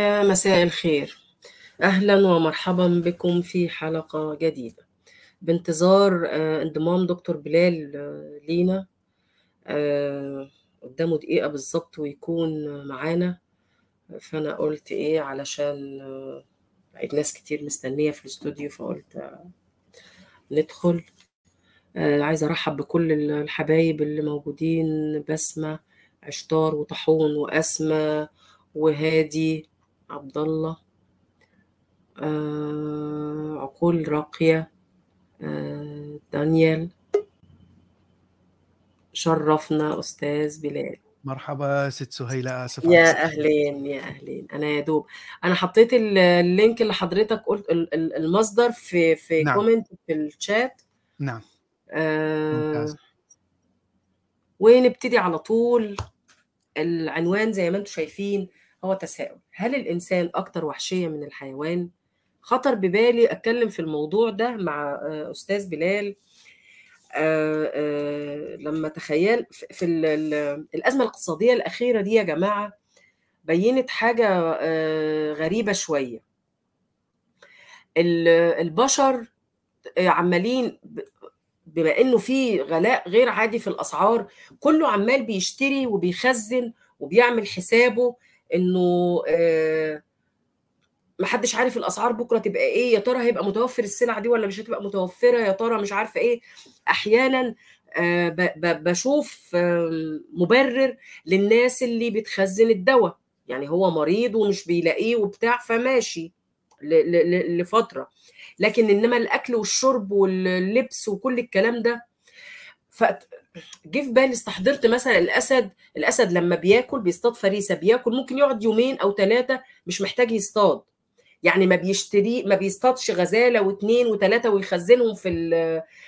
يا مساء الخير. أهلا ومرحبا بكم في حلقة جديدة. بانتظار آه، انضمام دكتور بلال آه، لينا. آه، قدامه دقيقة بالظبط ويكون معانا. فأنا قلت إيه علشان لقيت ناس كتير مستنية في الاستوديو فقلت ندخل. عايزة أرحب بكل الحبايب اللي موجودين بسمة عشتار وطاحون وأسمى وهادي عبد الله آه، عقول راقية آه، دانيال شرفنا أستاذ بلال. مرحبا ست سهيلة آسف يا. أهلين يا أهلين. أنا يا دوب. أنا حطيت ال- link اللي حضرتك قلت ال- ال- المصدر في في نعم. comment في الشات نعم. آه، ممتاز ونبتدي على طول. العنوان زي ما أنتم شايفين. هو تساؤل. هل الإنسان أكتر وحشية من الحيوان؟ خطر ببالي أتكلم في الموضوع ده مع آه، أستاذ بلال. آه، آه، لما تخيل في في ال- ال- الأزمة الاقتصادية الأخيرة دي يا جماعة بينت حاجة غريبة شوية. ال- البشر عمالين بما إنه في غلاء غير عادي في الأسعار كله عمال بيشتري وبيخزن وبيعمل حسابه. إنه آه، محدش عارف الأسعار بكرة تبقى إيه يا ترى هيبقى متوفر السلعة دي ولا مش هتبقى متوفرة يا ترى مش عارفة إيه. أحيانا آه، بشوف مبرر للناس اللي بتخزن الدواء. يعني هو مريض ومش بيلاقيه وبتاع فماشي لفترة. لكن إنما الأكل والشرب واللبس وكل الكلام ده فجه في بالي استحضرت مثلا الأسد الأسد لما بياكل بيصطاد فريسة بياكل ممكن يقعد يومين أو ثلاثة مش محتاج يصطاد. يعني ما بيشتري ما بيصطادش غزالة واثنين وثلاثه ويخزنهم في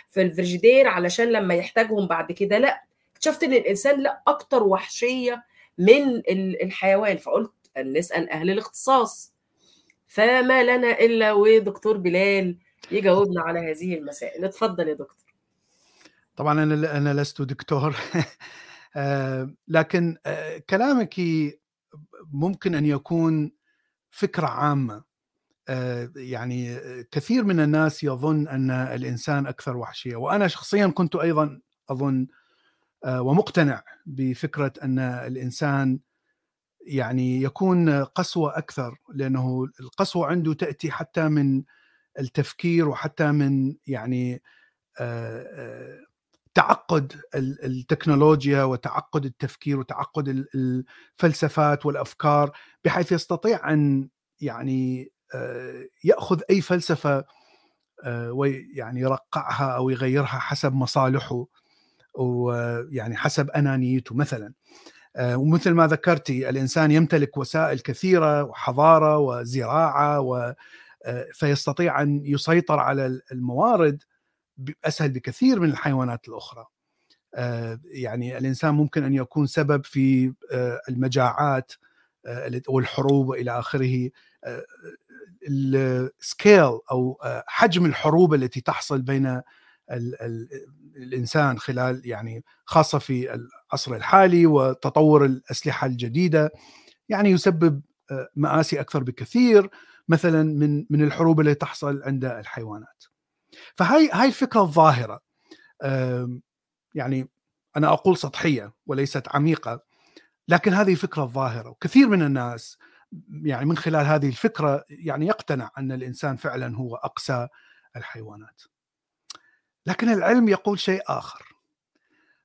في الفريجيدير علشان لما يحتاجهم بعد كده. لا اكتشفت إن الإنسان لا أكتر وحشية من ال- الحيوان. فقلت نسأل أهل الاختصاص. فما لنا إلا ودكتور بلال يجاوبنا على هذه المسائل. اتفضل يا دكتور. طبعا أنا أنا لست دكتور. آه، لكن آه، كلامك ممكن أن يكون فكرة عامة. آه، يعني كثير من الناس يظن أن الإنسان أكثر وحشية وأنا شخصيا كنت أيضا أظن آه، ومقتنع بفكرة أن الإنسان يعني يكون قسوة أكثر لأنه القسوة عنده تأتي حتى من التفكير وحتى من يعني تعقد ال- التكنولوجيا وتعقد التفكير وتعقد ال- الفلسفات والأفكار بحيث يستطيع أن يعني آه، يأخذ أي فلسفة آه، ويعني يرقعها أو يغيرها حسب مصالحه ويعني حسب أنانيته مثلا. آه، ومثل ما ذكرتي الإنسان يمتلك وسائل كثيرة وحضارة وزراعة و آه، فيستطيع أن يسيطر على الموارد أسهل بكثير من الحيوانات الأخرى. آه، يعني الإنسان ممكن أن يكون سبب في آه، المجاعات آه، والحروب والى آخره السكيل أو حجم الحروب التي تحصل بين ال ال الإنسان خلال يعني خاصة في العصر الحالي وتطور الأسلحة الجديدة يعني يسبب مآسي أكثر بكثير مثلا من من الحروب التي تحصل عند الحيوانات. فهاي هاي الفكرة الظاهرة يعني أنا أقول سطحية وليست عميقة لكن هذه فكرة ظاهره وكثير من الناس يعني من خلال هذه الفكرة يعني يقتنع أن الإنسان فعلا هو أقسى الحيوانات. لكن العلم يقول شيء آخر.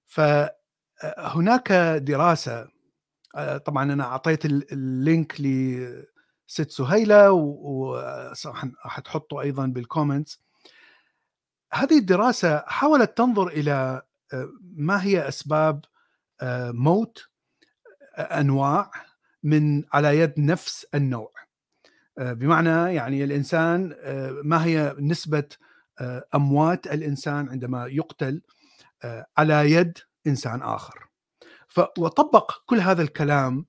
فهناك دراسة آه، طبعا أنا أعطيت ال- link لست سهيلة وحتحطه أيضا بال comments. هذه الدراسة حاولت تنظر إلى آه، ما هي أسباب آه، موت أنواع من على يد نفس النوع. آه، بمعنى يعني الإنسان آه، ما هي نسبة آه، أموات الإنسان عندما يقتل آه، على يد إنسان آخر. وطبق كل هذا الكلام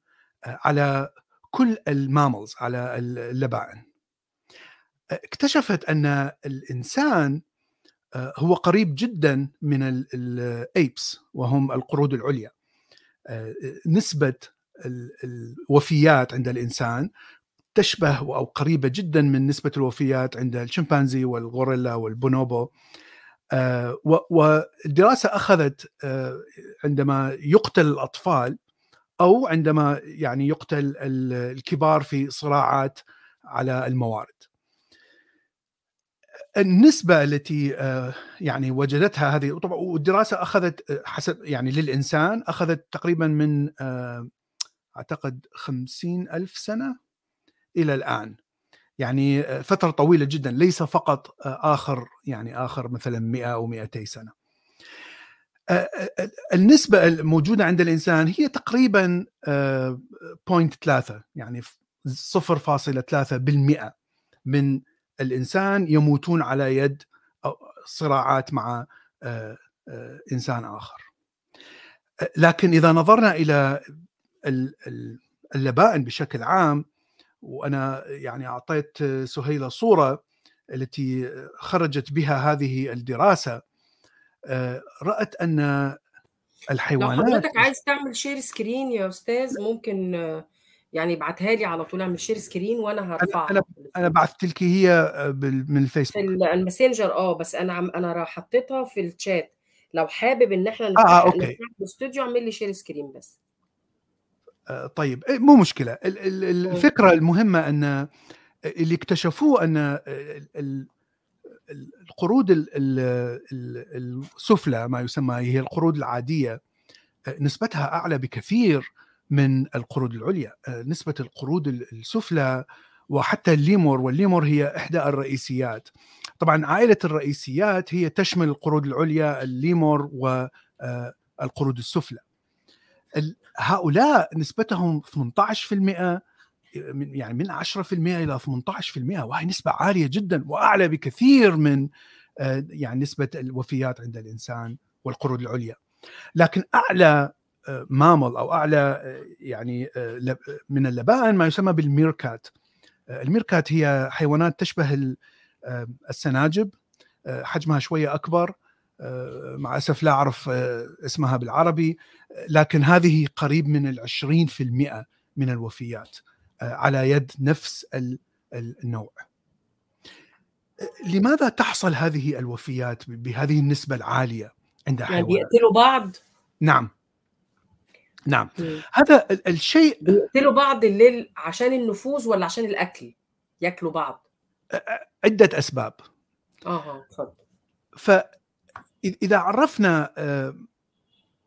آه، على كل الماملز على اللبائن آه، اكتشفت أن الإنسان آه، هو قريب جدا من الايبس وهم القرود العليا آه، نسبة ال- الوفيات عند الإنسان تشبه أو قريبة جدا من نسبة الوفيات عند الشمبانزي والغوريلا والبونوبو والدراسة أخذت عندما يقتل الأطفال أو عندما يعني يقتل الكبار في صراعات على الموارد. النسبة التي يعني وجدتها هذه طبعا والدراسه أخذت حسب يعني للإنسان أخذت تقريبا من أعتقد خمسين ألف سنة إلى الآن. يعني فترة طويلة جدا ليس فقط آخر يعني آخر مثلا 100 أو 200 سنة. النسبة الموجودة عند الإنسان هي تقريبا 0.3 يعني 0.3% من الإنسان يموتون على يد صراعات مع إنسان آخر. لكن إذا نظرنا إلى اللبائن بشكل عام وأنا يعني أعطيت سهيلة صورة التي خرجت بها هذه الدراسة رأت أن الحيوانات لو حضرتك عايز تعمل share screen يا أستاذ ممكن يعني ابعتها لي على طول اعمل share screen وأنا هرفعها. أنا أنا بعثت لك هي من الفيسبوك. في الماسنجر آه بس أنا أنا حطيتها في الشات لو حابب إن إحنا نفتح آه okay. الاستوديو اعمل لي share screen بس. آه طيب. مو مشكلة. الفكرة المهمة أن اللي اكتشفوه أن القرود السفلى ما يسمى هي القرود العادية نسبتها أعلى بكثير من القرود العليا. نسبة القرود السفلى وحتى الليمور والليمور هي إحدى الرئيسيات. طبعا عائلة الرئيسيات هي تشمل القرود العليا الليمور والقرود السفلى. هؤلاء نسبتهم 18% من يعني من 10% إلى 18% وهي نسبة عالية جدا وأعلى بكثير من يعني نسبة الوفيات عند الإنسان والقرود العليا. لكن أعلى مامل أو أعلى يعني من اللبائن ما يسمى بالميركات الميركات هي حيوانات تشبه السناجب حجمها شوية أكبر مع أسف لا أعرف اسمها بالعربي لكن هذه قريب من العشرين في المئة من الوفيات على يد نفس النوع لماذا تحصل هذه الوفيات بهذه النسبة العالية عند حيوانات؟ يعني بيقتلوا بعض؟ نعم نعم م. هذا الشيء بيقتلوا بعض الليل عشان النفوذ ولا عشان الأكل؟ ياكلوا بعض؟ عدة أسباب آه اتفضل فإذا عرفنا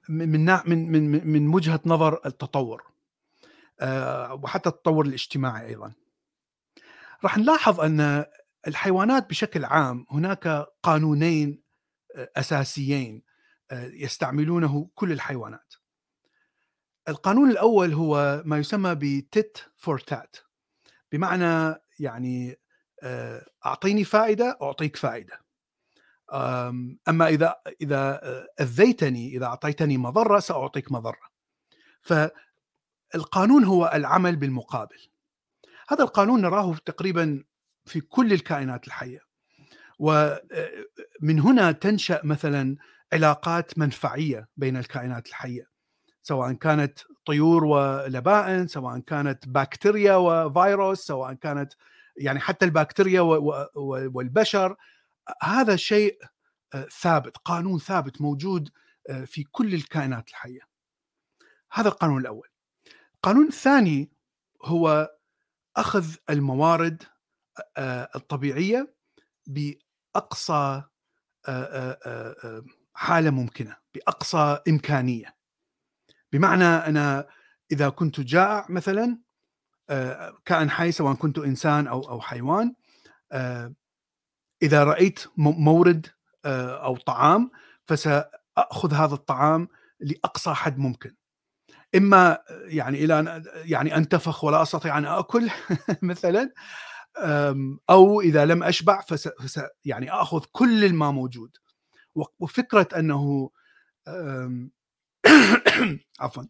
من من من من وجهة نظر التطور وحتى التطور الاجتماعي أيضا. راح نلاحظ أن الحيوانات بشكل عام هناك قانونين أساسيين يستعملونه كل الحيوانات. القانون الأول هو ما يسمى بتيت فور تات بمعنى يعني أعطيني فائدة أعطيك فائدة. أما إذا إذا أذيتني إذا أعطيتني مضرة سأعطيك مضرة. ف القانون هو العمل بالمقابل هذا القانون نراه تقريبا في كل الكائنات الحية ومن هنا تنشأ مثلا علاقات منفعية بين الكائنات الحية سواء كانت طيور ولبائن سواء كانت بكتيريا وفيروس سواء كانت يعني حتى البكتيريا والبشر. هذا شيء ثابت قانون ثابت موجود في كل الكائنات الحية. هذا القانون الأول. القانون الثاني هو أخذ الموارد الطبيعية بأقصى حالة ممكنة بأقصى إمكانية. بمعنى أنا إذا كنت جائع مثلا كائن حي سواء كنت إنسان أو أو حيوان إذا رأيت مورد أو طعام فسأخذ هذا الطعام لأقصى حد ممكن. إما يعني إلى أن يعني أنتفخ ولا أستطيع أن آكل مثلا أو إذا لم أشبع فس, يعني آخذ كل الما موجود. وفكرة أنه عفوا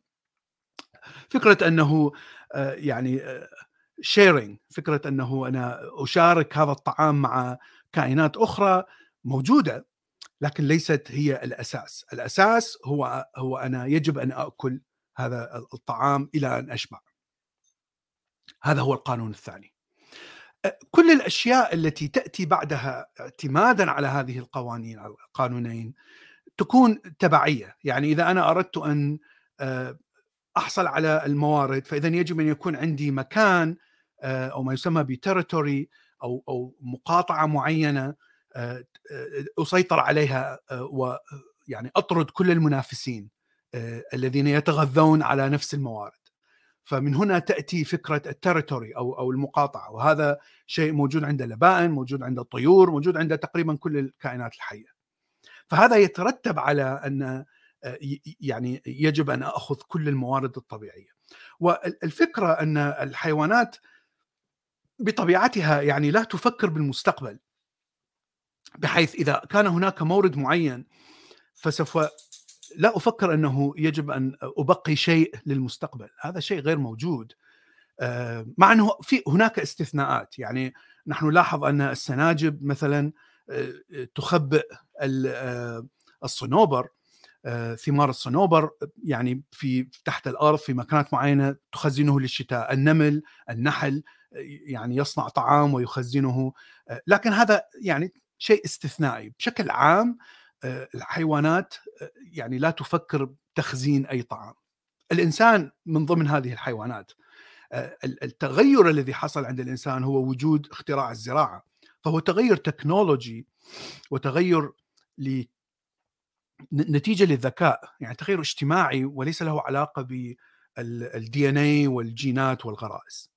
فكرة أنه يعني شيرنج فكرة أنه أنا أشارك هذا الطعام مع كائنات أخرى موجودة لكن ليست هي الأساس، الأساس هو هو أنا يجب أن آكل هذا الطعام إلى أن أشبع. هذا هو القانون الثاني. كل الأشياء التي تأتي بعدها اعتمادا على هذه القوانين القانونين تكون تبعية، يعني إذا أنا أردت أن أحصل على الموارد فإذا يجب أن يكون عندي مكان أو ما يسمى ب territory أو أو مقاطعة معينة أسيطر عليها ويعني أطرد كل المنافسين الذين يتغذون على نفس الموارد. فمن هنا تأتي فكرة ال territory أو أو المقاطعة وهذا شيء موجود عند اللبائن، موجود عند الطيور، موجود عند تقريبا كل الكائنات الحية. فهذا يترتب على أن يعني يجب أن أخذ كل الموارد الطبيعية. والفكرة أن الحيوانات بطبيعتها يعني لا تفكر بالمستقبل بحيث إذا كان هناك مورد معين فسوف لا أفكر أنه يجب أن أبقي شيء للمستقبل، هذا شيء غير موجود. مع أنه في هناك استثناءات، يعني نحن نلاحظ أن السناجب مثلا تخبئ الصنوبر ثمار الصنوبر يعني في تحت الأرض في مكانات معينة تخزنه للشتاء، النمل، النحل يعني يصنع طعام ويخزنه لكن هذا يعني شيء استثنائي. بشكل عام الحيوانات يعني لا تفكر بتخزين أي طعام. الإنسان من ضمن هذه الحيوانات التغير الذي حصل عند الإنسان هو وجود اختراع الزراعة. فهو تغير تكنولوجي وتغير ل نتيجة للذكاء. يعني تغير اجتماعي وليس له علاقة بالدي ان اي والجينات والغرائز.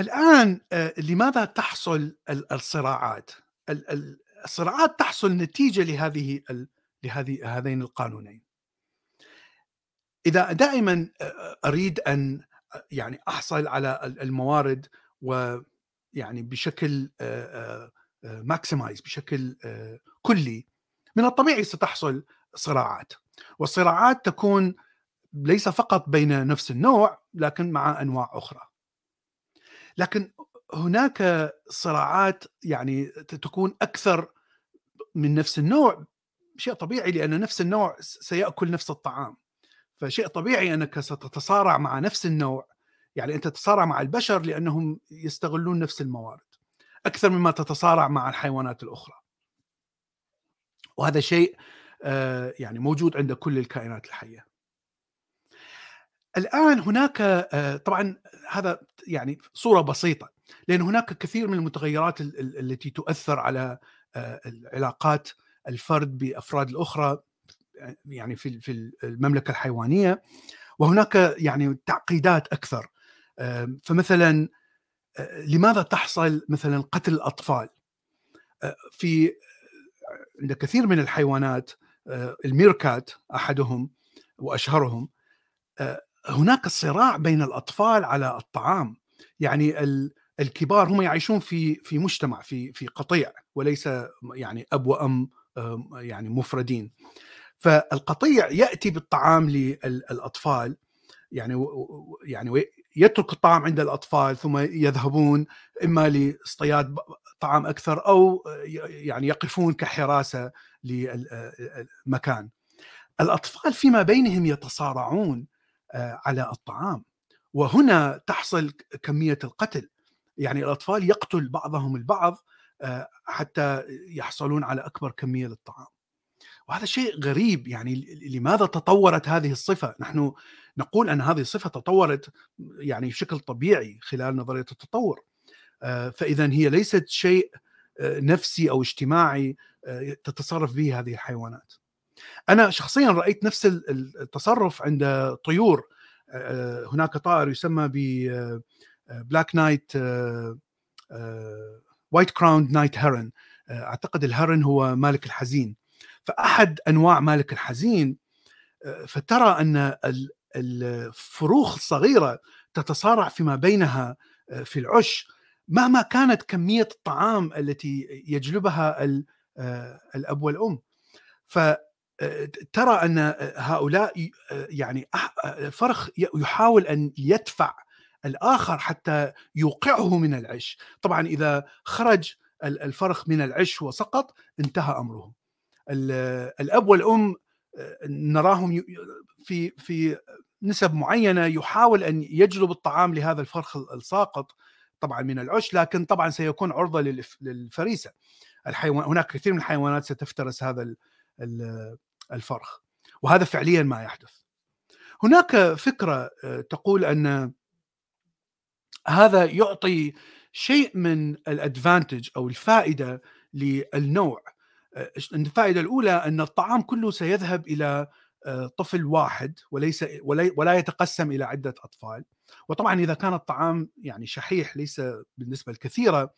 الآن لماذا تحصل الصراعات؟ الصراعات تحصل نتيجة لهذه لهذه هذين القانونين. إذا دائما أريد أن يعني أحصل على الموارد ويعني بشكل ماكسمايز بشكل كلي. من الطبيعي ستحصل صراعات. والصراعات تكون ليس فقط بين نفس النوع لكن مع أنواع أخرى. لكن هناك صراعات يعني تكون أكثر من نفس النوع. شيء طبيعي لأن نفس النوع سيأكل نفس الطعام. فشيء طبيعي أنك ستتصارع مع نفس النوع. يعني أنت تتصارع مع البشر لأنهم يستغلون نفس الموارد. أكثر مما تتصارع مع الحيوانات الأخرى. وهذا شيء يعني موجود عند كل الكائنات الحية. الآن هناك طبعا هذا يعني صورة بسيطة لأن هناك كثير من المتغيرات التي تؤثر على العلاقات الفرد بأفراد الأخرى يعني في في المملكة الحيوانية. وهناك يعني تعقيدات أكثر فمثلا لماذا تحصل مثلا قتل الأطفال؟ في عند كثير من الحيوانات الميركات أحدهم وأشهرهم هناك صراع بين الأطفال على الطعام. يعني الكبار هم يعيشون في في مجتمع في في قطيع وليس يعني أب وأم يعني مفردين. فالقطيع يأتي بالطعام للاطفال يعني يعني يترك الطعام عند الأطفال ثم يذهبون إما لاصطياد طعام أكثر أو يعني يقفون كحراسة للمكان. الأطفال فيما بينهم يتصارعون على الطعام وهنا تحصل كمية القتل يعني الأطفال يقتل بعضهم البعض حتى يحصلون على أكبر كمية للطعام. وهذا شيء غريب يعني لماذا تطورت هذه الصفة؟ نحن نقول أن هذه الصفة تطورت يعني بشكل طبيعي خلال نظرية التطور. فإذا هي ليست شيء نفسي أو اجتماعي تتصرف به هذه الحيوانات. أنا شخصيا رأيت نفس التصرف عند طيور هناك طائر يسمى ب black night white crowned night heron أعتقد ال heron هو مالك الحزين فأحد أنواع مالك الحزين فترى أن الفروخ الصغيره تتصارع فيما بينها في العش. مهما كانت كمية الطعام التي يجلبها الأب والأم. فترى أن هؤلاء يعني فرخ يحاول أن يدفع الآخر حتى يوقعه من العش. طبعا إذا خرج الفرخ من العش وسقط انتهى أمره. الأب والأم نراهم في في نسب معينة يحاول أن يجلب الطعام لهذا الفرخ الساقط طبعا من العش لكن طبعا سيكون عرضة للفريسة. الحيوان هناك كثير من الحيوانات ستفترس هذا الفرخ وهذا فعليا ما يحدث. هناك فكرة آه، تقول أن هذا يعطي شيء من الأدفانتج أو الفائدة للنوع. آه، الفائدة الأولى أن الطعام كله سيذهب إلى آه، طفل واحد وليس ولا يتقسم إلى عدة أطفال. وطبعا إذا كان الطعام يعني شحيح ليس بالنسبة الكثيرة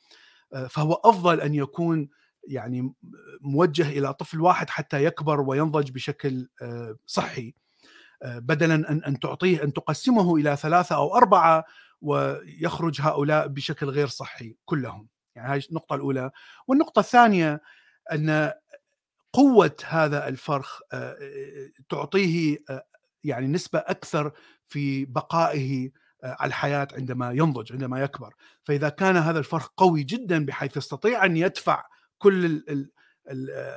فهو أفضل أن يكون يعني موجه إلى طفل واحد حتى يكبر وينضج بشكل صحي. بدلا أن أن تعطيه أن تقسمه إلى ثلاثة أو أربعة ويخرج هؤلاء بشكل غير صحي كلهم. يعني هذه النقطة الأولى. والنقطة الثانية أن قوة هذا الفرخ آه، تعطيه آه، يعني نسبة أكثر في بقائه آه، على الحياة عندما ينضج عندما يكبر فإذا كان هذا الفرخ قوي جدا بحيث يستطيع أن يدفع كل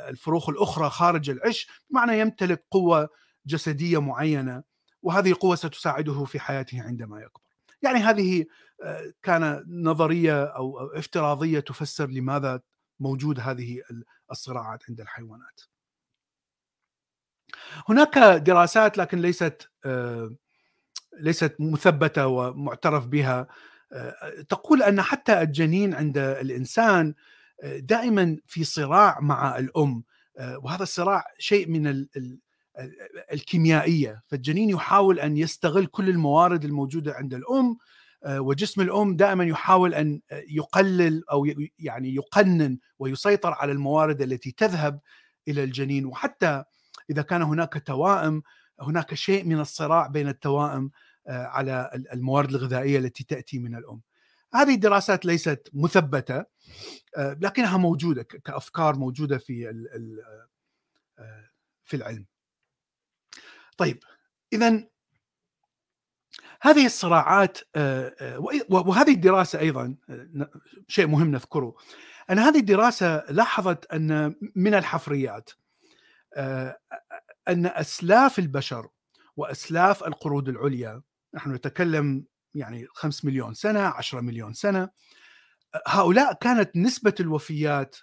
الفروخ الأخرى خارج العش معنى يمتلك قوة جسدية معينة وهذه قوه ستساعده في حياته عندما يكبر. يعني هذه كان نظرية أو افتراضية تفسر لماذا موجود هذه الصراعات عند الحيوانات. هناك دراسات لكن ليست آه، ليست مثبتة ومعترف بها. آه، تقول أن حتى الجنين عند الإنسان دائما في صراع مع الأم. وهذا الصراع شيء من الكيميائية. فالجنين يحاول أن يستغل كل الموارد الموجودة عند الأم آه، وجسم الأم دائما يحاول أن يقلل أو يعني يقنن ويسيطر على الموارد التي تذهب إلى الجنين وحتى إذا كان هناك توائم هناك شيء من الصراع بين التوائم آه، على الموارد الغذائية التي تأتي من الأم. هذه الدراسات ليست مثبتة آه، لكنها موجودة كأفكار موجودة في في العلم. طيب اذا هذه الصراعات آه، آه، وهذه الدراسة أيضا آه، شيء مهم نذكره. أن هذه الدراسة لاحظت أن من الحفريات أن أسلاف البشر وأسلاف القرود العليا نحن نتكلم يعني 5 مليون سنة 10 مليون سنة هؤلاء كانت نسبة الوفيات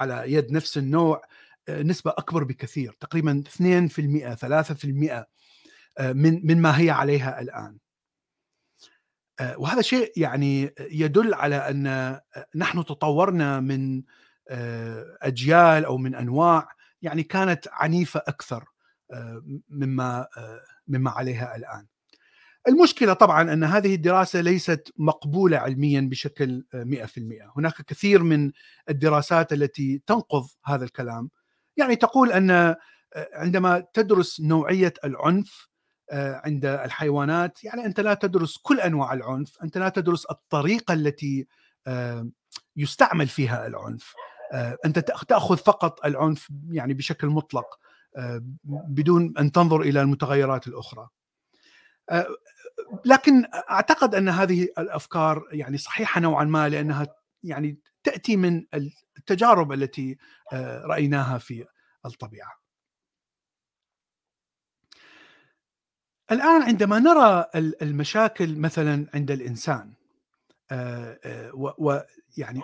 على يد نفس النوع نسبة أكبر بكثير تقريبا 2% 3% آه، من من ما هي عليها الآن. آه، وهذا شيء يعني يدل على أن آه، نحن تطورنا من أجيال أو من أنواع يعني كانت عنيفة أكثر مما مما عليها الآن. المشكلة طبعا أن هذه الدراسة ليست مقبولة علميا بشكل 100% هناك كثير من الدراسات التي تنقض هذا الكلام. يعني تقول أن آه، عندما تدرس نوعية العنف آه، عند الحيوانات يعني أنت لا تدرس كل أنواع العنف، أنت لا تدرس الطريقة التي آه، يستعمل فيها العنف. أنت تأخذ فقط العنف يعني بشكل مطلق بدون أن تنظر إلى المتغيرات الأخرى. لكن أعتقد أن هذه الأفكار يعني صحيحة نوعا ما لأنها يعني تأتي من التجارب التي آه، رأيناها في الطبيعة. الآن عندما نرى المشاكل مثلا عند الإنسان آه، آه، ويعني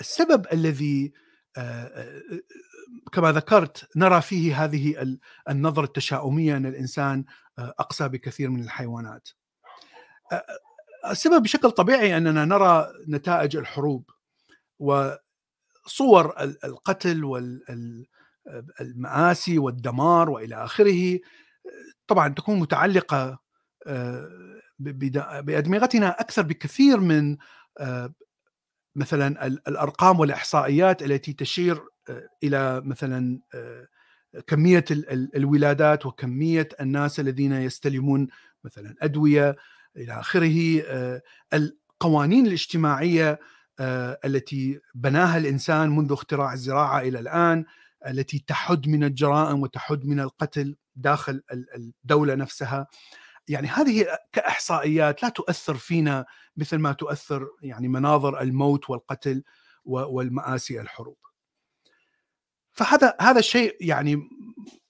السبب الذي كما ذكرت نرى فيه هذه النظرة التشاؤمية أن الإنسان أقسى بكثير من الحيوانات. السبب بشكل طبيعي أننا نرى نتائج الحروب وصور القتل والمآسي والدمار وإلى آخره طبعا تكون متعلقة آه، بأدمغتنا أكثر بكثير من آه، مثلا الأرقام والإحصائيات التي تشير آه، إلى مثلا كمية الولادات وكمية الناس الذين يستلمون مثلا أدوية إلى آخره القوانين الاجتماعية التي بناها الإنسان منذ اختراع الزراعة إلى الآن التي تحد من الجرائم وتحد من القتل داخل الدولة نفسها يعني هذه كإحصائيات لا تؤثر فينا مثل ما تؤثر يعني مناظر الموت والقتل والمآسي الحروب. فهذا هذا الشيء يعني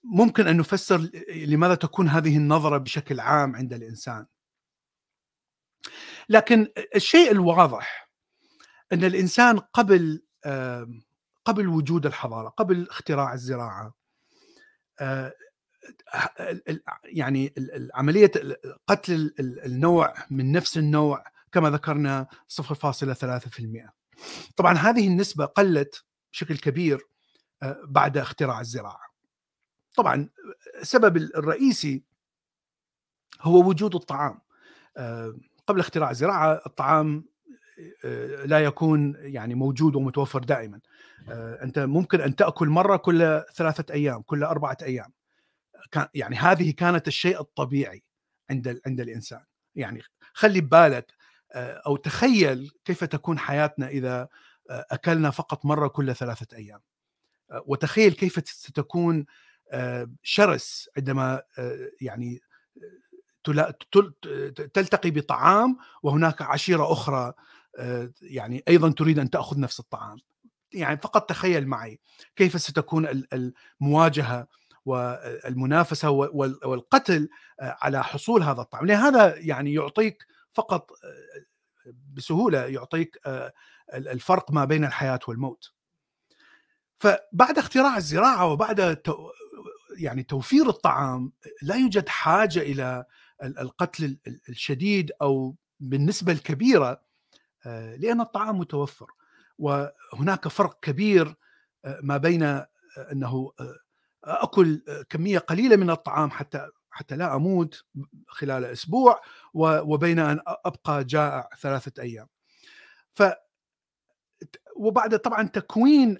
ممكن أن نفسر لماذا تكون هذه النظرة بشكل عام عند الإنسان. لكن الشيء الواضح أن الإنسان قبل قبل وجود الحضارة قبل اختراع الزراعة آه، يعني عملية قتل النوع من نفس النوع كما ذكرنا 0.3% طبعا هذه النسبة قلت بشكل كبير آه، بعد اختراع الزراعة. طبعا السبب الرئيسي هو وجود الطعام. آه، قبل اختراع الزراعة الطعام آه، لا يكون يعني موجود ومتوفر دائما. أنت ممكن أن تأكل مرة كل ثلاثة أيام كل أربعة أيام. يعني هذه كانت الشيء الطبيعي عند عند الإنسان. يعني خلي ببالك أو تخيل كيف تكون حياتنا إذا أكلنا فقط مرة كل ثلاثة أيام. وتخيل كيف ستكون شرس عندما يعني تلتقي بطعام وهناك عشيرة أخرى يعني أيضا تريد أن تأخذ نفس الطعام. يعني فقط تخيل معي كيف ستكون المواجهة والمنافسة والقتل على حصول هذا الطعام لهذا يعني يعطيك فقط بسهولة يعطيك الفرق ما بين الحياة والموت. فبعد اختراع الزراعة وبعد يعني توفير الطعام لا يوجد حاجة إلى القتل الشديد أو بالنسبة الكبيرة آه، لأن الطعام متوفر. وهناك فرق كبير آه، ما بين آه، أنه أكل كمية قليلة من الطعام حتى حتى لا أموت خلال أسبوع وبين أن أبقى جائع ثلاثة أيام. ف وبعد طبعا تكوين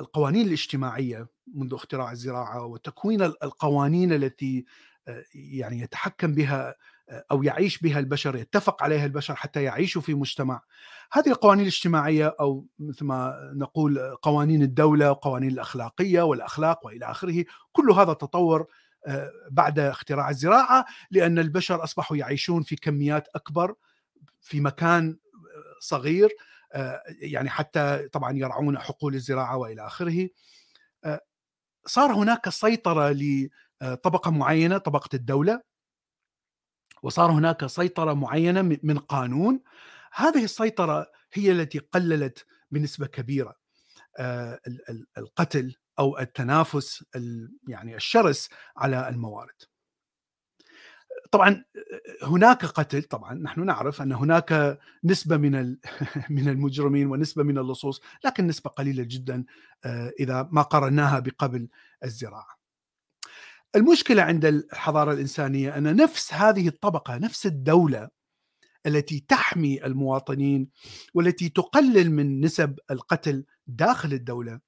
القوانين الاجتماعية منذ اختراع الزراعة وتكوين القوانين التي آه، يعني يتحكم بها أو يعيش بها البشر يتفق عليها البشر حتى يعيشوا في مجتمع. هذه القوانين الاجتماعية أو مثل ما نقول قوانين الدولة وقوانين الأخلاقية والأخلاق وإلى آخره كل هذا تطور آه، بعد اختراع الزراعة لأن البشر أصبحوا يعيشون في كميات أكبر في مكان صغير يعني حتى طبعا يرعون حقول الزراعة وإلى آخره. صار هناك سيطرة لطبقه معينة طبقة الدولة. وصار هناك سيطرة معينة من قانون هذه السيطرة هي التي قللت بنسبة كبيرة القتل أو التنافس يعني الشرس على الموارد طبعا هناك قتل طبعا نحن نعرف أن هناك نسبة من من المجرمين ونسبة من اللصوص لكن نسبة قليلة جدا آه، إذا ما قارناها بقبل الزراعة. المشكلة عند الحضارة الإنسانية أن نفس هذه الطبقة نفس الدولة التي تحمي المواطنين والتي تقلل من نسب القتل داخل الدولة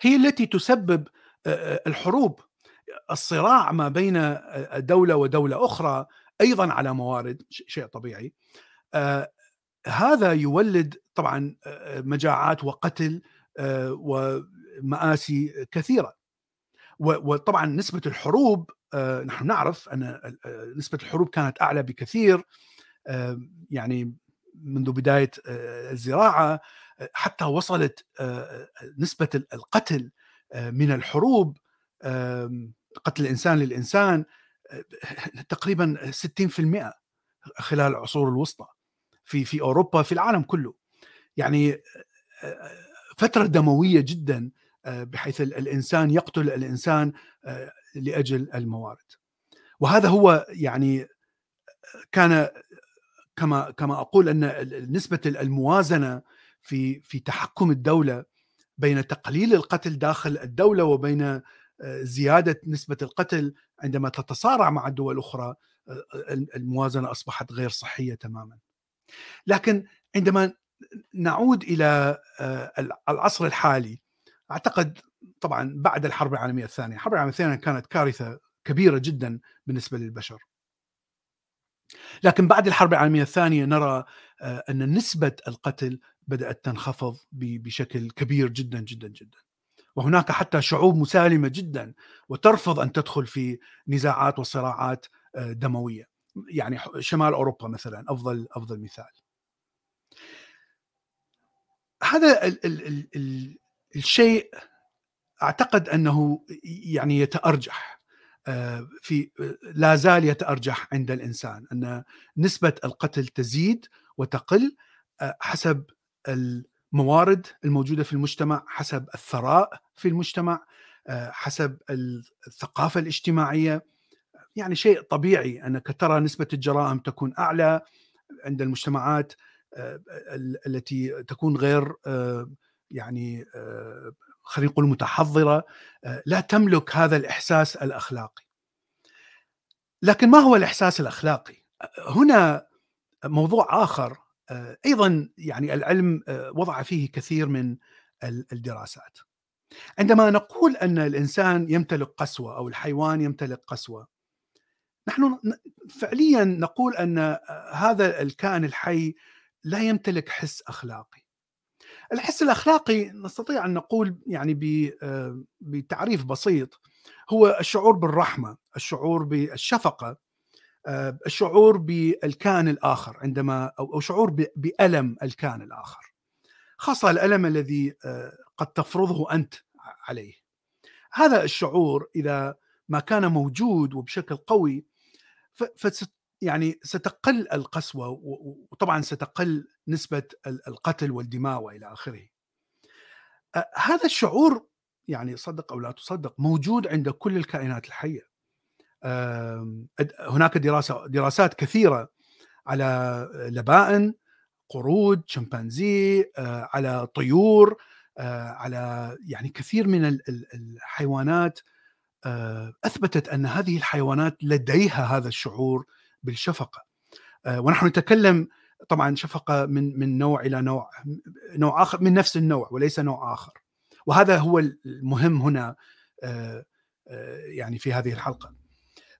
هي التي تسبب الحروب الصراع ما بين دولة ودولة أخرى أيضا على موارد شيء طبيعي. هذا يولد طبعا مجاعات وقتل ومآسي كثيرة. وطبعا نسبة الحروب آه نحن نعرف أن نسبة الحروب كانت أعلى بكثير آه يعني منذ بداية الزراعة حتى وصلت نسبة القتل من الحروب قتل الإنسان للإنسان تقريبا 60% خلال العصور الوسطى في في أوروبا في العالم كله. يعني فترة دموية جدا بحيث الإنسان يقتل الإنسان لأجل الموارد وهذا هو يعني كان كما كما أقول أن نسبة الموازنة في في تحكم الدولة بين تقليل القتل داخل الدولة وبين زيادة نسبة القتل عندما تتصارع مع الدول الأخرى الموازنة أصبحت غير صحية تماما. لكن عندما نعود إلى العصر الحالي أعتقد طبعا بعد الحرب العالمية الثانية، الحرب العالمية الثانية كانت كارثة كبيرة جدا بالنسبة للبشر. لكن بعد الحرب العالمية الثانية نرى أن نسبة القتل بدأت تنخفض بشكل كبير جدا جدا جدا. وهناك حتى شعوب مسالمة جدا وترفض أن تدخل في نزاعات وصراعات آه، دموية يعني شمال أوروبا مثلا أفضل أفضل مثال هذا ال ال ال الشيء أعتقد أنه يعني يتأرجح في لا زال يتأرجح عند الإنسان أن نسبة القتل تزيد وتقل حسب الموارد الموجودة في المجتمع حسب الثراء في المجتمع حسب الثقافة الاجتماعية. يعني شيء طبيعي انك ترى نسبة الجرائم تكون أعلى عند المجتمعات التي تكون غير يعني خلينا نقول متحضرة لا تملك هذا الإحساس الأخلاقي. لكن ما هو الإحساس الأخلاقي؟ هنا موضوع آخر أيضا يعني العلم وضع فيه كثير من الدراسات. عندما نقول أن الإنسان يمتلك قسوة أو الحيوان يمتلك قسوة نحن فعليا نقول أن هذا الكائن الحي لا يمتلك حس أخلاقي. الحس الأخلاقي نستطيع أن نقول يعني بتعريف بسيط هو الشعور بالرحمة، الشعور بالشفقة، الشعور بالكائن الآخر عندما أو شعور بألم الكائن الآخر. خاصة الألم الذي قد تفرضه أنت عليه. هذا الشعور إذا ما كان موجود وبشكل قوي فست يعني ستقل القسوة وطبعا ستقل نسبة القتل والدماء وإلى آخره. هذا الشعور يعني صدق أو لا تصدق موجود عند كل الكائنات الحية. هناك دراسة دراسات كثيرة على لبائن قرود شمبانزي على طيور على يعني كثير من الحيوانات أثبتت أن هذه الحيوانات لديها هذا الشعور بالشفقة ونحن نتكلم طبعا شفقه من من نوع إلى نوع نوع آخر من نفس النوع وليس نوع آخر. وهذا هو المهم هنا يعني في هذه الحلقة.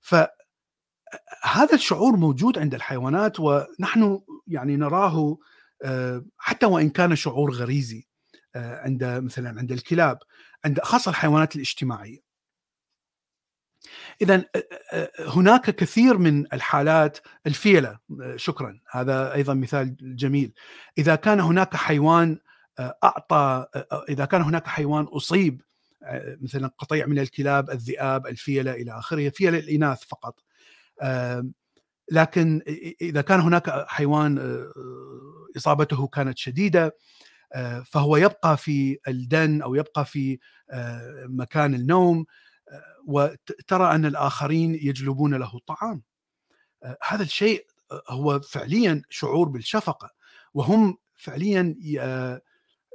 فهذا الشعور موجود عند الحيوانات ونحن يعني نراه حتى وإن كان شعور غريزي عند مثلا عند الكلاب عند خاصة الحيوانات الاجتماعية. اذا هناك كثير من الحالات الفيلة شكرا. هذا أيضا مثال جميل. إذا كان هناك حيوان أعطى إذا كان هناك حيوان أصيب مثلا قطيع من الكلاب الذئاب الفيلة إلى آخره فيلة الإناث فقط. لكن إذا كان هناك حيوان إصابته كانت شديدة فهو يبقى في الدن أو يبقى في مكان النوم وترى أن الآخرين يجلبون له الطعام. هذا الشيء هو فعليا شعور بالشفقة وهم فعليا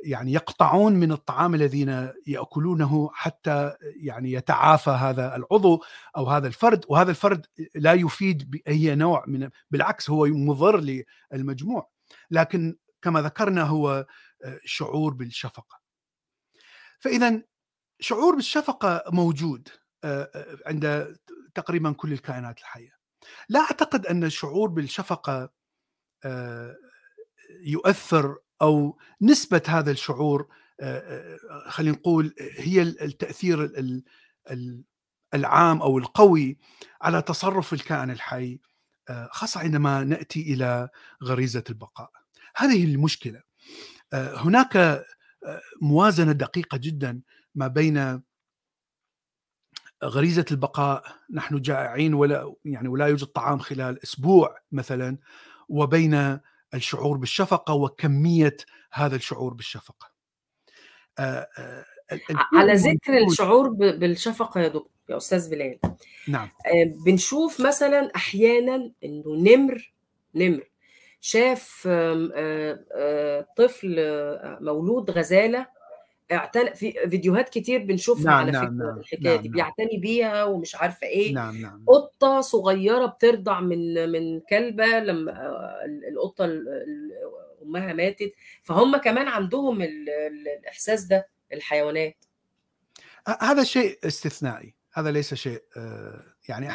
يعني يقطعون من الطعام الذين يأكلونه حتى يعني يتعافى هذا العضو أو هذا الفرد وهذا الفرد لا يفيد بأي نوع من بالعكس هو مضر للمجموع. لكن كما ذكرنا هو شعور بالشفقة. فاذا شعور بالشفقة موجود عند تقريبا كل الكائنات الحية. لا أعتقد أن الشعور بالشفقة يؤثر أو نسبة هذا الشعور خلينا نقول هي التأثير العام أو القوي على تصرف الكائن الحي خاصة عندما نأتي إلى غريزة البقاء. هذه المشكلة. هناك موازنة دقيقة جدا ما بين غريزة البقاء نحن جائعين ولا يعني ولا يوجد طعام خلال أسبوع مثلا وبين الشعور بالشفقة وكمية هذا الشعور بالشفقة. على ذكر الشعور بالشفقة يا دكتور يا أستاذ بلال. نعم. بنشوف مثلا أحيانا إنه نمر نمر. شاف طفل مولود غزالة اعتنى في فيديوهات كتير بنشوفها نعم على نعم فكرة نعم الحكاية نعم دي نعم بيعتني بيها ومش عارفة إيه. نعم نعم قطة صغيرة بترضع من من كلبة لما القطة أمها ماتت. فهم كمان عندهم الإحساس ده الحيوانات. هذا شيء استثنائي. هذا ليس شيء يعني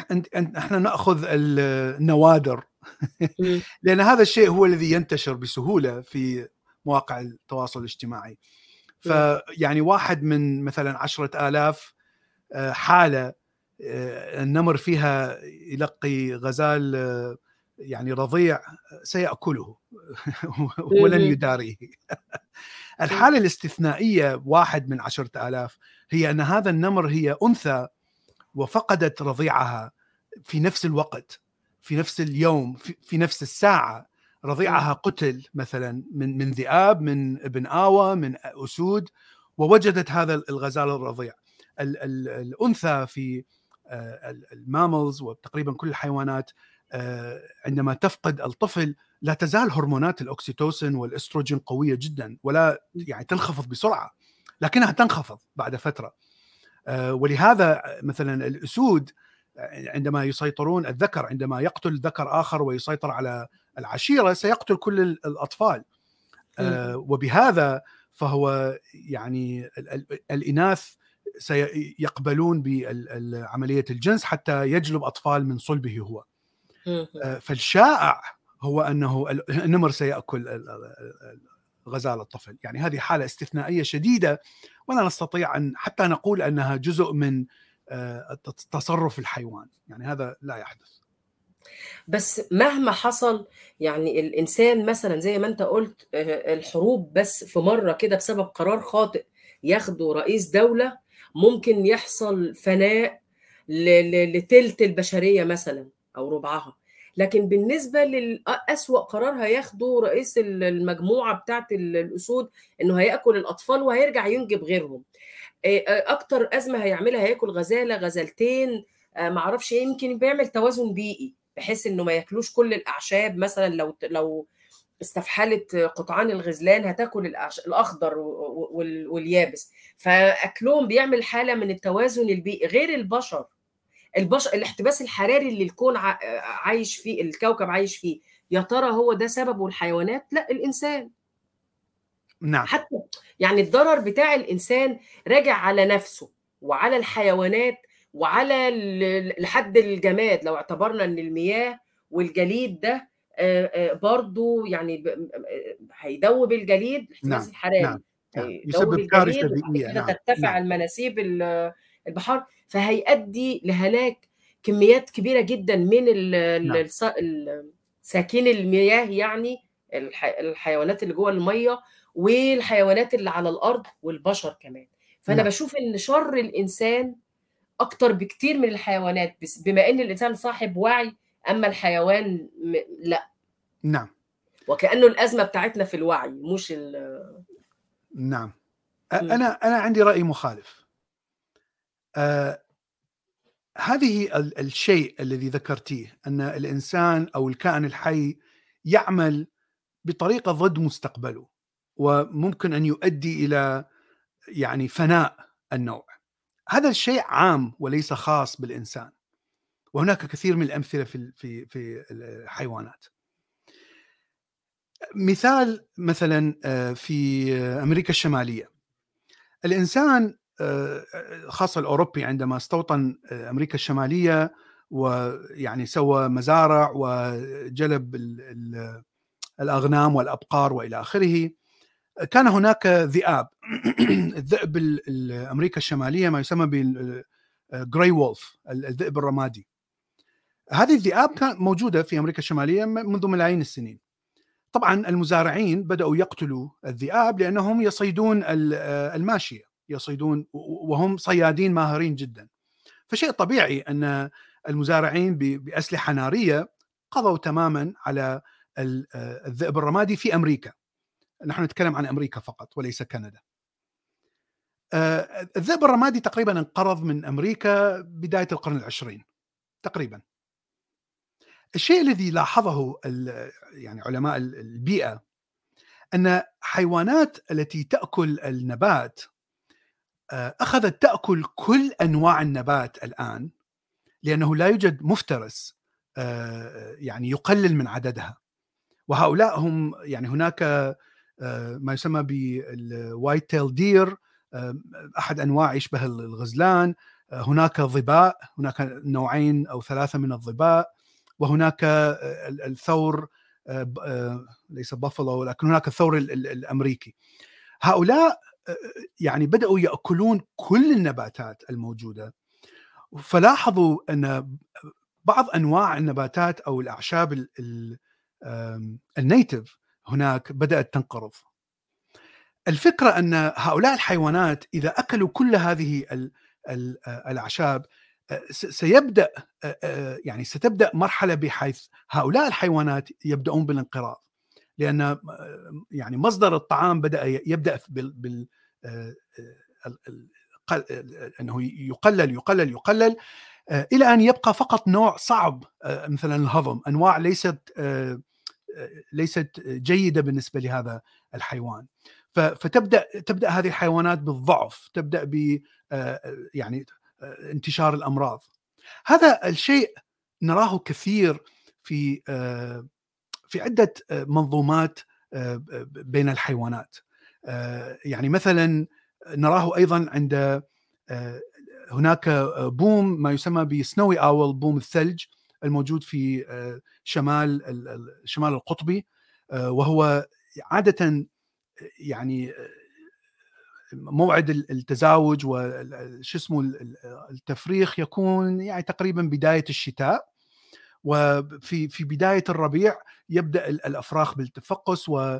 إحنا نأخذ النوادر. لأن هذا الشيء هو الذي ينتشر بسهولة في مواقع التواصل الاجتماعي. فيعني واحد من مثلا عشرة آلاف حالة النمر فيها يلقي غزال يعني رضيع سيأكله ولن يداريه. الحالة الاستثنائية واحد من عشرة آلاف هي أن هذا النمر هي أنثى وفقدت رضيعها في نفس الوقت في نفس اليوم في, في نفس الساعة. رضيعها قتل مثلا من من ذئاب من ابن آوى من أسود ووجدت هذا الغزال الرضيع. ال ال الأنثى في الماملز وتقريبا كل الحيوانات عندما تفقد الطفل لا تزال هرمونات الاكسيتوسين والإستروجين قوية جدا ولا يعني تنخفض بسرعة لكنها تنخفض بعد فترة. ولهذا مثلا الأسود عندما يسيطرون الذكر عندما يقتل ذكر آخر ويسيطر على العشيرة سيقتل كل الأطفال. وبهذا فهو يعني الإناث سيقبلون بعمليه الجنس حتى يجلب أطفال من صلبه هو. فالشائع هو أنه النمر سيأكل غزال الطفل. يعني هذه حالة استثنائية شديدة ولا نستطيع ان حتى نقول أنها جزء من تصرف الحيوان. يعني هذا لا يحدث. بس مهما حصل يعني الإنسان مثلا زي ما أنت قلت الحروب بس في مرة كده بسبب قرار خاطئ ياخده رئيس دولة ممكن يحصل فناء لتلت البشرية مثلا أو ربعها. لكن بالنسبة للأسوأ قرار هياخده رئيس المجموعة بتاعة الأسود إنه هيأكل الأطفال وهيرجع ينجب غيرهم. أكتر أزمة هيعملها هياكل غزالة غزالتين معرفش إيه يمكن بيعمل توازن بيئي. بحيث إنه ما ياكلوش كل الأعشاب مثلا لو لو استفحلت قطعان الغزلان هتاكل الأخضر واليابس. فأكلهم بيعمل حالة من التوازن البيئي غير البشر. البشر الاحتباس الحراري اللي الكون عايش فيه الكوكب عايش فيه يا ترى هو ده سببه الحيوانات؟ لا الإنسان. نعم. حتى يعني الضرر بتاع الإنسان راجع على نفسه وعلى الحيوانات وعلى لحد الجماد لو اعتبرنا إن المياه والجليد ده برضو يعني هيدوب الجليد الاحتباس نعم. الحراري نعم. نعم. يسبب كارثه بيئيه نعم. ترتفع نعم. المناسيب البحار فهيؤدي لهلاك كميات كبيرة جدا من نعم. ساكن المياه يعني الحيوانات اللي جوه الميه والحيوانات اللي على الأرض والبشر كمان فأنا نعم. بشوف إن شر الإنسان أكتر بكتير من الحيوانات بس بما إن الإنسان صاحب وعي أما الحيوان لا. نعم. وكأنه الأزمة بتاعتنا في الوعي مش ال نعم. أنا أنا عندي رأي مخالف. آه هذه الشيء الذي ذكرتيه أن الإنسان أو الكائن الحي يعمل بطريقة ضد مستقبله وممكن أن يؤدي إلى يعني فناء النوع. هذا الشيء عام وليس خاص بالإنسان. وهناك كثير من الأمثلة في في في الحيوانات. مثال مثلا في أمريكا الشمالية. الإنسان خاصة الأوروبي عندما استوطن أمريكا الشمالية ويعني سوى مزارع وجلب الأغنام والأبقار وإلى آخره كان هناك ذئاب. الذئب الأمريكا الشمالية ما يسمى بالجراي وولف الذئب الرمادي. هذه الذئاب كانت موجودة في أمريكا الشمالية منذ ملايين السنين. طبعا المزارعين بدأوا يقتلوا الذئاب لأنهم يصيدون الماشية يصيدون وهم صيادين ماهرين جدا. فشيء طبيعي أن المزارعين بأسلحة نارية قضوا تماما على الذئب الرمادي في أمريكا. نحن نتكلم عن أمريكا فقط وليس كندا. الذئب الرمادي تقريبا انقرض من أمريكا بداية القرن العشرين تقريبا. الشيء الذي لاحظه يعني علماء البيئة أن حيوانات التي تأكل النبات أخذت تأكل كل أنواع النبات الآن لأنه لا يوجد مفترس يعني يقلل من عددها. وهؤلاء هم يعني هناك ما يسمى بال white-tailed deer أحد أنواع يشبه الغزلان. هناك ظباء هناك نوعين أو ثلاثة من الظباء وهناك الثور ليس بافلو لكن هناك الثور الأمريكي. هؤلاء يعني بدأوا يأكلون كل النباتات الموجودة. فلاحظوا أن بعض أنواع النباتات أو الأعشاب النيتف هناك بدأت تنقرض. الفكرة أن هؤلاء الحيوانات إذا أكلوا كل هذه الأعشاب سيبدأ يعني ستبدأ مرحلة بحيث هؤلاء الحيوانات يبدأون بالانقراض. لأن يعني مصدر الطعام بدأ يبدأ بال أنه يقلل يقلل يقلل إلى أن يبقى فقط نوع صعب مثلا الهضم أنواع ليست ليست جيدة بالنسبة لهذا الحيوان. فتبدأ تبدأ هذه الحيوانات بالضعف تبدأ ب يعني انتشار الأمراض. هذا الشيء نراه كثير في في عدة منظومات بين الحيوانات. يعني مثلا نراه أيضا عند هناك بوم ما يسمى بسنوي اول بوم الثلج. الموجود في شمال الشمال القطبي وهو عاده يعني موعد التزاوج وش اسمه التفريخ يكون يعني تقريبا بداية الشتاء وفي في بداية الربيع يبدأ الأفراخ بالتفقس و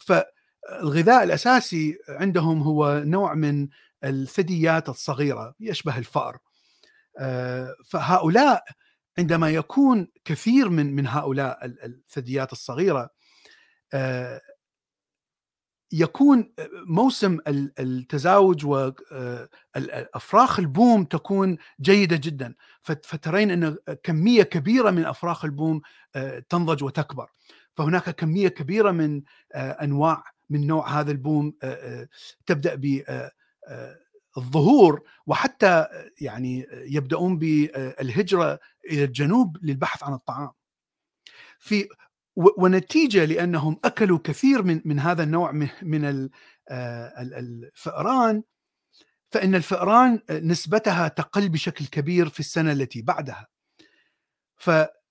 فالغذاء الأساسي عندهم هو نوع من الثدييات الصغيرة يشبه الفأر فهؤلاء عندما يكون كثير من من هؤلاء الثدييات الصغيرة يكون موسم التزاوج والافراخ البوم تكون جيدة جدا. فترين أن كمية كبيرة من أفراخ البوم تنضج وتكبر. فهناك كمية كبيرة من أنواع من نوع هذا البوم تبدأ ب الظهور وحتى يعني يبدأون بالهجره إلى الجنوب للبحث عن الطعام. في ونتيجه لأنهم أكلوا كثير من من هذا النوع من الفئران فإن الفئران نسبتها تقل بشكل كبير في السنة التي بعدها.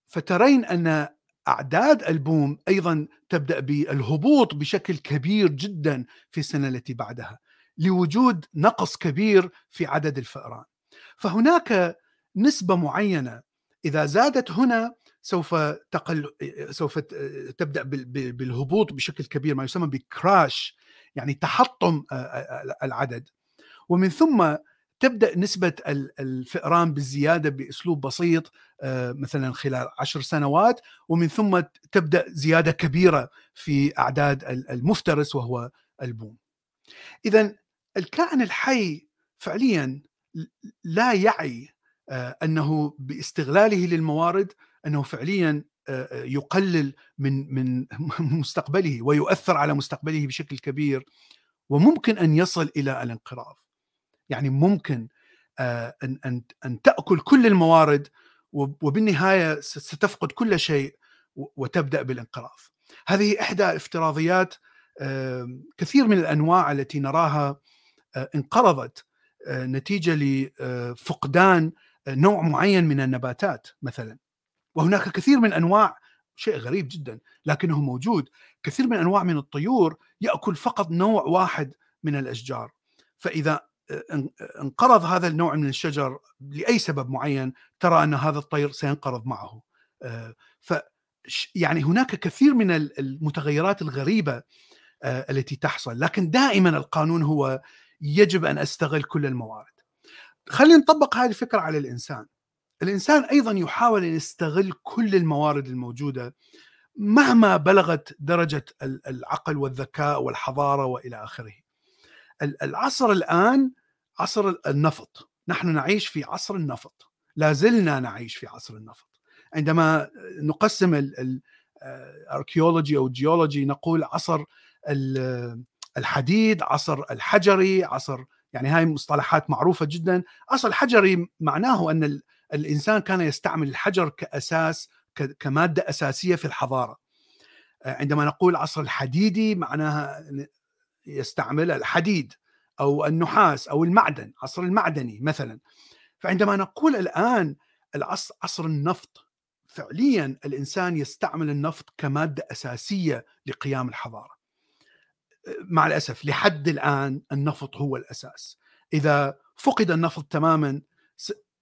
فترين أن أعداد ألبوم أيضا تبدأ بالهبوط بشكل كبير جدا في السنة التي بعدها لوجود نقص كبير في عدد الفئران. فهناك نسبة معينة إذا زادت هنا سوف تقل سوف تبدأ بالهبوط بشكل كبير ما يسمى بكراش يعني تحطم العدد ومن ثم تبدأ نسبة الفئران بالزيادة بأسلوب بسيط مثلا خلال عشر سنوات ومن ثم تبدأ زيادة كبيرة في أعداد المفترس وهو البوم. اذا الكائن الحي فعليا لا يعي أنه باستغلاله للموارد أنه فعليا يقلل من من مستقبله ويؤثر على مستقبله بشكل كبير وممكن أن يصل إلى الانقراض. يعني ممكن أن أن أن تأكل كل الموارد وبالنهاية ستفقد كل شيء وتبدأ بالانقراض. هذه إحدى افتراضيات كثير من الأنواع التي نراها انقرضت نتيجة لفقدان نوع معين من النباتات مثلا. وهناك كثير من أنواع شيء غريب جدا لكنه موجود. كثير من أنواع من الطيور يأكل فقط نوع واحد من الأشجار. فإذا انقرض هذا النوع من الشجر لأي سبب معين ترى أن هذا الطير سينقرض معه. ف يعني هناك كثير من المتغيرات الغريبة التي تحصل. لكن دائما القانون هو يجب أن أستغل كل الموارد خلينا نطبق هذه الفكرة على الإنسان الإنسان أيضا يحاول أن يستغل كل الموارد الموجودة مهما بلغت درجة العقل والذكاء والحضارة وإلى آخره. العصر الآن عصر النفط، نحن نعيش في عصر النفط، لا زلنا نعيش في عصر النفط. عندما نقسم ال archaeology أو الجيولوجي نقول عصر الحديد، عصر الحجري، عصر يعني هاي مصطلحات معروفة جدا، عصر الحجري معناه أن الإنسان كان يستعمل الحجر كأساس كمادة أساسية في الحضارة. عندما نقول العصر الحديدي معناها يستعمل الحديد أو النحاس أو المعدن، عصر المعدني مثلا. فعندما نقول الآن العصر عصر النفط فعليا الإنسان يستعمل النفط كمادة أساسية لقيام الحضارة. مع الأسف لحد الآن النفط هو الأساس. إذا فقد النفط تماما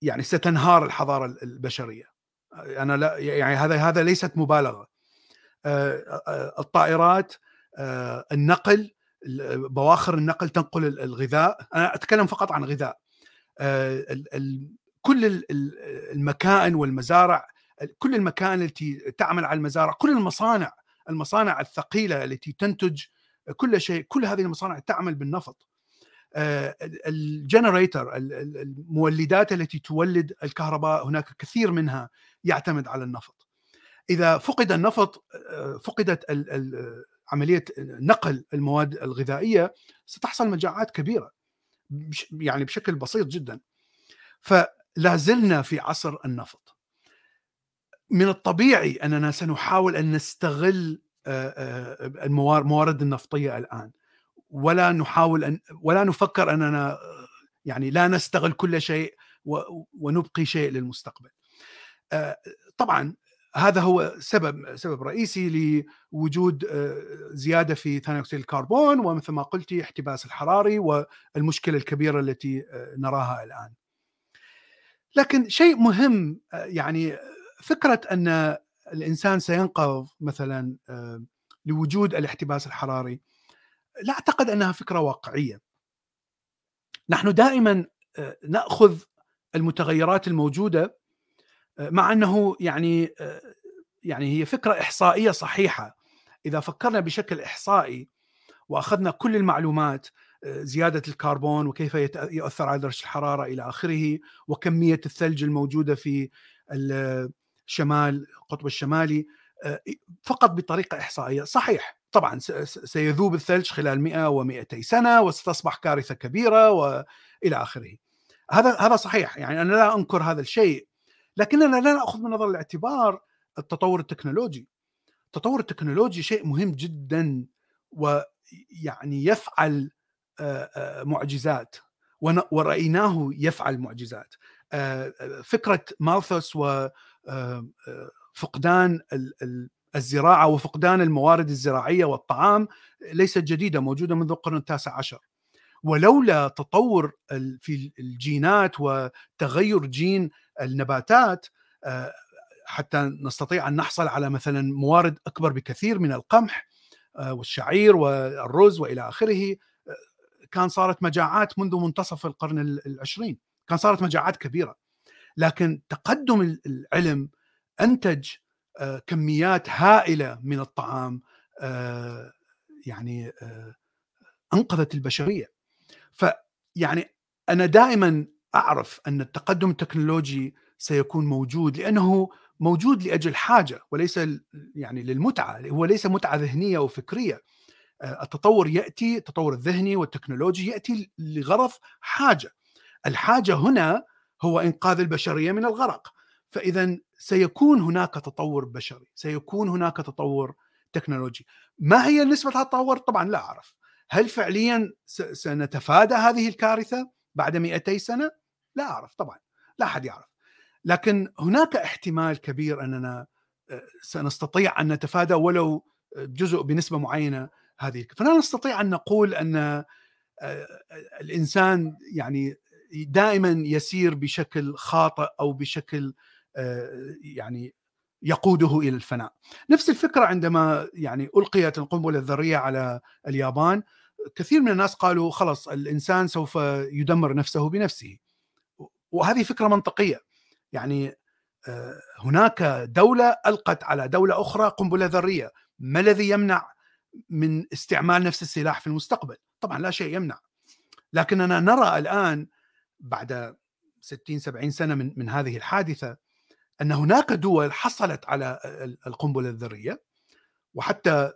يعني ستنهار الحضارة البشرية. أنا لا يعني هذا هذا ليست مبالغة. الطائرات النقل بواخر النقل تنقل الغذاء. أنا أتكلم فقط عن غذاء. كل المكائن والمزارع كل المكائن التي تعمل على المزارع كل المصانع المصانع الثقيلة التي تنتج كل شيء كل هذه المصانع تعمل بالنفط. آه، الجنريتر المولدات التي تولد الكهرباء هناك كثير منها يعتمد على النفط. إذا فقد النفط آه، فقدت عملية نقل المواد الغذائية ستحصل مجاعات كبيرة يعني بشكل بسيط جدا. فلا زلنا في عصر النفط. من الطبيعي أننا سنحاول أن نستغل الموارد النفطية الآن ولا نحاول أن ولا نفكر أننا يعني لا نستغل كل شيء ونبقي شيء للمستقبل. طبعا هذا هو سبب سبب رئيسي لوجود زيادة في ثاني أكسيد الكربون ومثل ما قلتي احتباس الحراري والمشكلة الكبيرة التي نراها الآن. لكن شيء مهم يعني فكرة أن الإنسان سينقذ مثلا لوجود الاحتباس الحراري لا أعتقد أنها فكرة واقعية. نحن دائما نأخذ المتغيرات الموجودة مع أنه يعني يعني هي فكرة إحصائية صحيحة إذا فكرنا بشكل إحصائي وأخذنا كل المعلومات زيادة الكربون وكيف يؤثر على درجة الحرارة إلى آخره وكمية الثلج الموجودة في الشمال القطب الشمالي فقط بطريقة إحصائية. صحيح طبعا سيذوب الثلج خلال 100 و200 سنة وستصبح كارثة كبيرة والى آخره. هذا هذا صحيح يعني أنا لا أنكر هذا الشيء لكننا لا نأخذ من نظر الاعتبار التطور التكنولوجي. التطور التكنولوجي شيء مهم جدا ويعني يفعل معجزات ورأيناه يفعل معجزات. فكرة مالثوس وفقدان الزراعة وفقدان الموارد الزراعية والطعام ليست جديدة موجودة منذ القرن التاسع عشر. ولولا تطور في الجينات وتغير جين النباتات حتى نستطيع أن نحصل على مثلا موارد أكبر بكثير من القمح والشعير والرز وإلى آخره كان صارت مجاعات منذ منتصف القرن العشرين. كان صارت مجاعات كبيرة. لكن تقدم العلم أنتج كميات هائلة من الطعام يعني أنقذت البشرية. فيعني أنا دائما أعرف أن التقدم التكنولوجي سيكون موجود لأنه موجود لأجل حاجة وليس يعني للمتعة هو ليس متعة ذهنية وفكريه التطور يأتي التطور الذهني والتكنولوجي يأتي لغرض حاجة. الحاجة هنا هو إنقاذ البشرية من الغرق. فاذا سيكون هناك تطور بشري سيكون هناك تطور تكنولوجي. ما هي نسبة التطور؟ طبعا لا أعرف. هل فعليا سنتفادى هذه الكارثة بعد 200 سنة؟ لا أعرف طبعا لا أحد يعرف. لكن هناك احتمال كبير أننا سنستطيع أن نتفادى ولو جزء بنسبة معينة هذه فلا نستطيع أن نقول أن الإنسان يعني دائما يسير بشكل خاطئ أو بشكل يعني يقوده إلى الفناء. نفس الفكرة عندما يعني ألقيت القنبلة الذرية على اليابان كثير من الناس قالوا خلص الإنسان سوف يدمر نفسه بنفسه. وهذه فكرة منطقية. يعني هناك دولة ألقت على دولة أخرى قنبلة ذرية، ما الذي يمنع من استعمال نفس السلاح في المستقبل؟ طبعا لا شيء يمنع. لكننا نرى الآن بعد 60 70 سنة من من هذه الحادثة أن هناك دول حصلت على القنبلة الذرية وحتى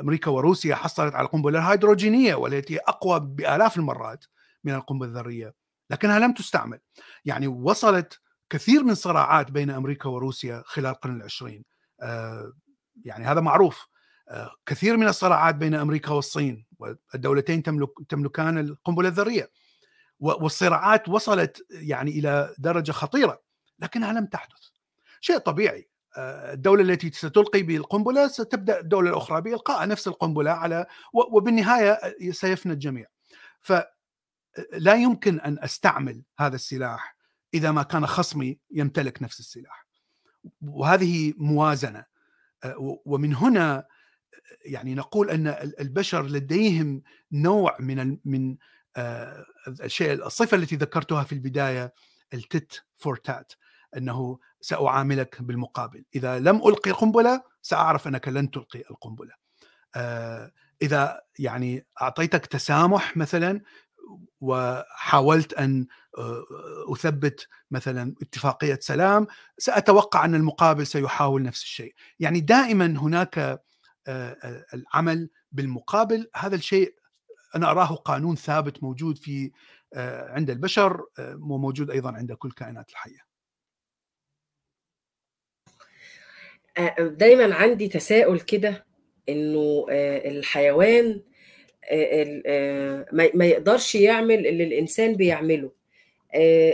أمريكا وروسيا حصلت على القنبلة الهيدروجينية والتي أقوى بآلاف المرات من القنبلة الذرية لكنها لم تستعمل. يعني وصلت كثير من صراعات بين أمريكا وروسيا خلال القرن العشرين. آه يعني هذا معروف. آه كثير من الصراعات بين أمريكا والصين والدولتين تملك تملكان القنبلة الذرية. والصراعات وصلت يعني إلى درجة خطيرة لكنها لم تحدث. شيء طبيعي الدولة التي ستلقي بالقنبلة ستبدأ الدولة الأخرى بإلقاء نفس القنبلة على وبالنهاية سيفنى الجميع. فلا يمكن أن أستعمل هذا السلاح إذا ما كان خصمي يمتلك نفس السلاح. وهذه موازنة ومن هنا يعني نقول أن البشر لديهم نوع من من الشيء الصفة التي ذكرتها في البداية التت فور تات أنه سأعاملك بالمقابل. إذا لم ألقي قنبلة سأعرف أنك لن تلقي القنبلة. آه، إذا يعني أعطيتك تسامح مثلا وحاولت أن آه، أثبت مثلا اتفاقية سلام سأتوقع أن المقابل سيحاول نفس الشيء. يعني دائما هناك العمل بالمقابل هذا الشيء أنا أراه قانون ثابت موجود في عند البشر وموجود أيضا عند كل الكائنات الحية. دايما عندي تساؤل كده إنه الحيوان ما يقدرش يعمل اللي الإنسان بيعمله.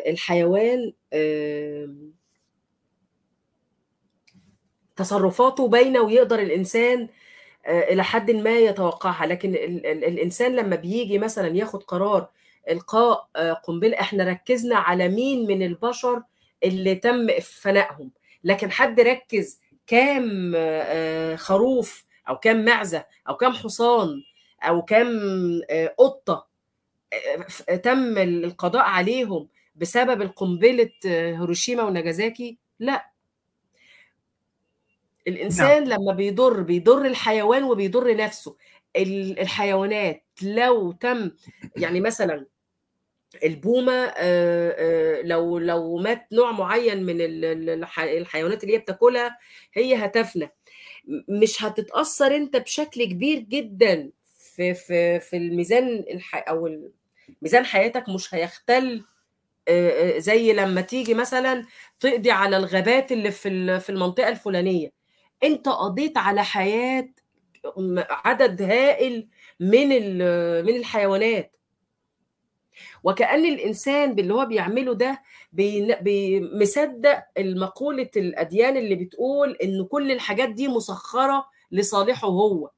الحيوان تصرفاته باينه ويقدر الإنسان إلى حد ما يتوقعها. لكن الإنسان لما بيجي مثلا ياخد قرار إلقاء قنبلة إحنا ركزنا على مين من البشر اللي تم فنائهم لكن حد ركز كام خروف أو كام معزة أو كام حصان أو كام قطة تم القضاء عليهم بسبب القنبلة هيروشيما وناجازاكي؟ لا. الإنسان نعم. لما بيضر بيضر الحيوان وبيضر نفسه. الحيوانات لو تم يعني مثلا البومة لو لو مات نوع معين من الحيوانات اللي هي بتاكلها هي هتفنى. مش هتتأثر أنت بشكل كبير جدا في في في الميزان أو ميزان حياتك. مش هيختل زي لما تيجي مثلا تقضي على الغابات اللي في في المنطقة الفلانية. انت قضيت على حياة عدد هائل من من الحيوانات. وكأن الإنسان باللي هو بيعمله ده مصدق المقولة الأديان اللي بتقول إن كل الحاجات دي مسخرة لصالحه هو.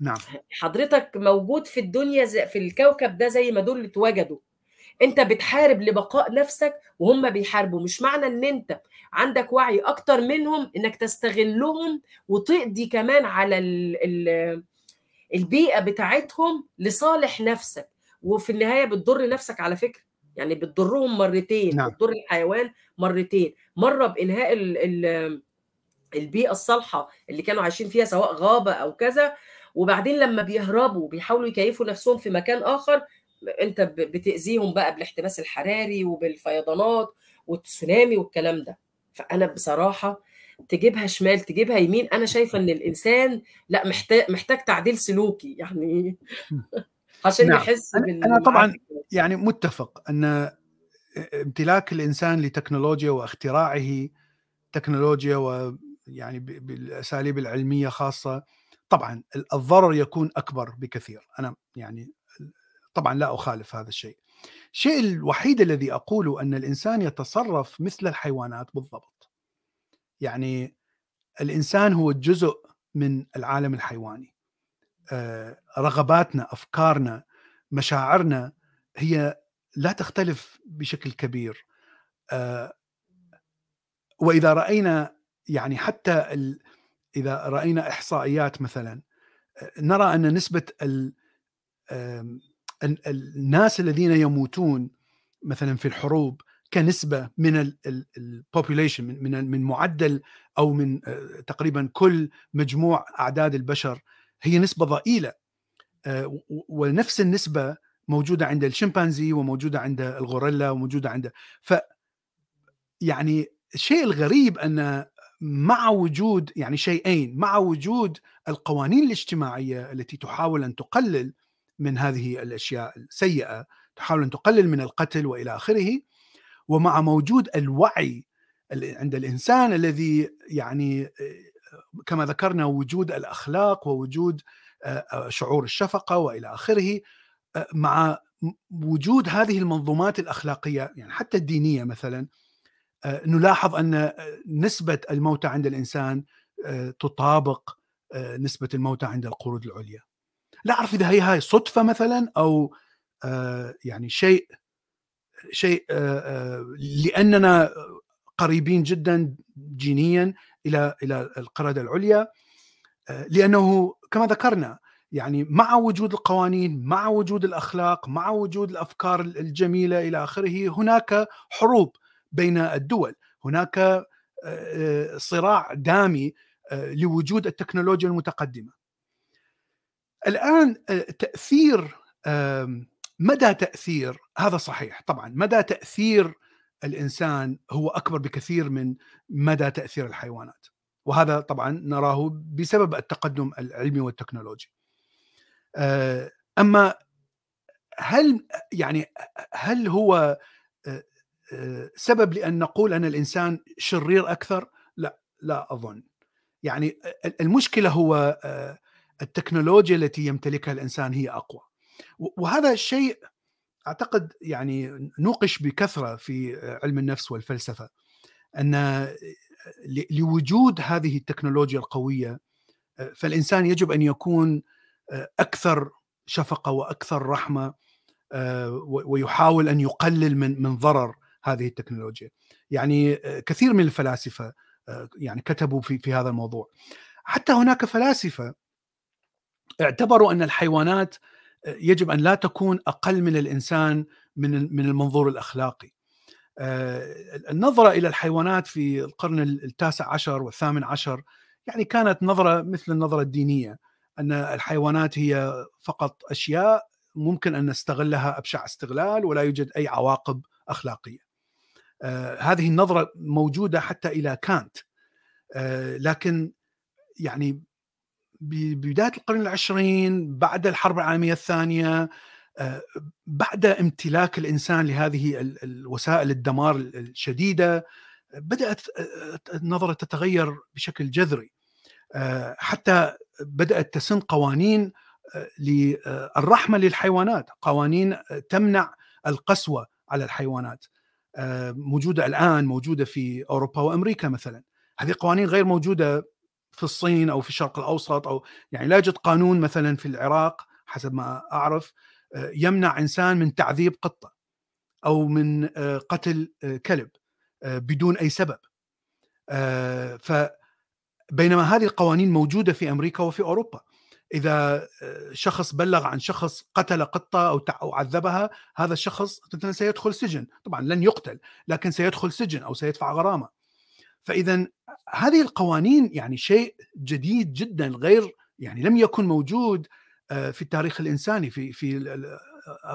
نعم. حضرتك موجود في الدنيا في الكوكب ده زي ما دول اتوجدوا. انت بتحارب لبقاء نفسك وهم بيحاربوا. مش معنى ان انت عندك وعي أكتر منهم انك تستغلهم وتقضي كمان على ال ال البيئة بتاعتهم لصالح نفسك. وفي النهاية بتضر نفسك على فكرة. يعني بتضرهم مرتين نعم. بتضر الحيوان مرتين. مرة بإنهاء ال ال البيئة الصالحة اللي كانوا عايشين فيها سواء غابة أو كذا وبعدين لما بيهربوا بيحاولوا يكيفوا نفسهم في مكان آخر انت بتأذيهم بقى بالاحتباس الحراري وبالفيضانات والتسونامي والكلام ده. فأنا بصراحة تجيبها شمال تجيبها يمين أنا شايفة إن الإنسان لأ محتاج محتاج تعديل سلوكي يعني عشان نعم. يحس أنا, أنا طبعا يعني متفق إن امتلاك الإنسان لتكنولوجيا واختراعه تكنولوجيا ويعني بالأساليب العلمية خاصة طبعا الضرر يكون أكبر بكثير. أنا يعني طبعا لا أخالف هذا الشيء. الشيء الوحيد الذي أقوله أن الإنسان يتصرف مثل الحيوانات بالضبط. يعني الإنسان هو جزء من العالم الحيواني. رغباتنا أفكارنا مشاعرنا هي لا تختلف بشكل كبير. وإذا رأينا يعني حتى إذا رأينا إحصائيات مثلا نرى أن نسبة الناس الذين يموتون مثلا في الحروب كنسبة من البوبوليشن من من معدل أو من تقريبا كل مجموع أعداد البشر هي نسبة ضئيلة. ونفس النسبة موجودة عند الشمبانزي وموجودة عند الغوريلا وموجودة عند ف يعني الشيء الغريب أن مع وجود يعني شيئين مع وجود القوانين الاجتماعية التي تحاول أن تقلل من هذه الأشياء السيئة تحاول أن تقلل من القتل وإلى آخره ومع موجود الوعي عند الإنسان الذي يعني كما ذكرنا وجود الأخلاق ووجود شعور الشفقة وإلى آخره مع وجود هذه المنظومات الأخلاقية يعني حتى الدينية مثلا نلاحظ أن نسبة الموتى عند الإنسان تطابق نسبة الموتى عند القرود العليا. لا أعرف إذا هي هاي صدفة مثلا أو يعني شيء شيء لأننا قريبين جدا جينيا إلى إلى القرده العليا لأنه كما ذكرنا يعني مع وجود القوانين مع وجود الأخلاق مع وجود الأفكار الجميلة إلى آخره هناك حروب بين الدول هناك صراع دامي لوجود التكنولوجيا المتقدمة. الآن تأثير مدى تأثير هذا صحيح طبعا مدى تأثير الإنسان هو أكبر بكثير من مدى تأثير الحيوانات وهذا طبعا نراه بسبب التقدم العلمي والتكنولوجي أما هل يعني هل هو سبب لأن نقول أن الإنسان شرير أكثر؟ لا لا أظن. يعني المشكلة هو التكنولوجيا التي يمتلكها الإنسان هي أقوى. وهذا الشيء أعتقد يعني نوقش بكثرة في علم النفس والفلسفة أن لوجود هذه التكنولوجيا القوية فالإنسان يجب أن يكون أكثر شفقة وأكثر رحمة ويحاول أن يقلل من من ضرر هذه التكنولوجيا. يعني كثير من الفلاسفة يعني كتبوا في في هذا الموضوع. حتى هناك فلاسفة اعتبروا أن الحيوانات يجب أن لا تكون أقل من الإنسان من من المنظور الأخلاقي. النظرة إلى الحيوانات في القرن التاسع عشر والثامن عشر يعني كانت نظرة مثل النظرة الدينية أن الحيوانات هي فقط أشياء ممكن أن نستغلها أبشع استغلال ولا يوجد أي عواقب أخلاقية. آه هذه النظرة موجودة حتى إلى كانت. آه لكن يعني ببداية القرن العشرين بعد الحرب العالمية الثانية آه بعد امتلاك الإنسان لهذه الوسائل الدمار الشديدة بدأت النظرة تتغير بشكل جذري حتى بدأت تسن قوانين للرحمه للحيوانات، قوانين تمنع القسوة على الحيوانات. موجودة الآن موجودة في أوروبا وأمريكا مثلا. هذه قوانين غير موجودة في الصين أو في الشرق الأوسط أو يعني لا يوجد قانون مثلا في العراق حسب ما أعرف يمنع إنسان من تعذيب قطة أو من قتل كلب بدون أي سبب. ف بينما هذه القوانين موجودة في أمريكا وفي أوروبا. إذا شخص بلغ عن شخص قتل قطة أو أو عذبها هذا الشخص سيدخل سجن. طبعا لن يقتل لكن سيدخل سجن أو سيدفع غرامة. فاذا هذه القوانين يعني شيء جديد جدا غير يعني لم يكن موجود في التاريخ الإنساني في في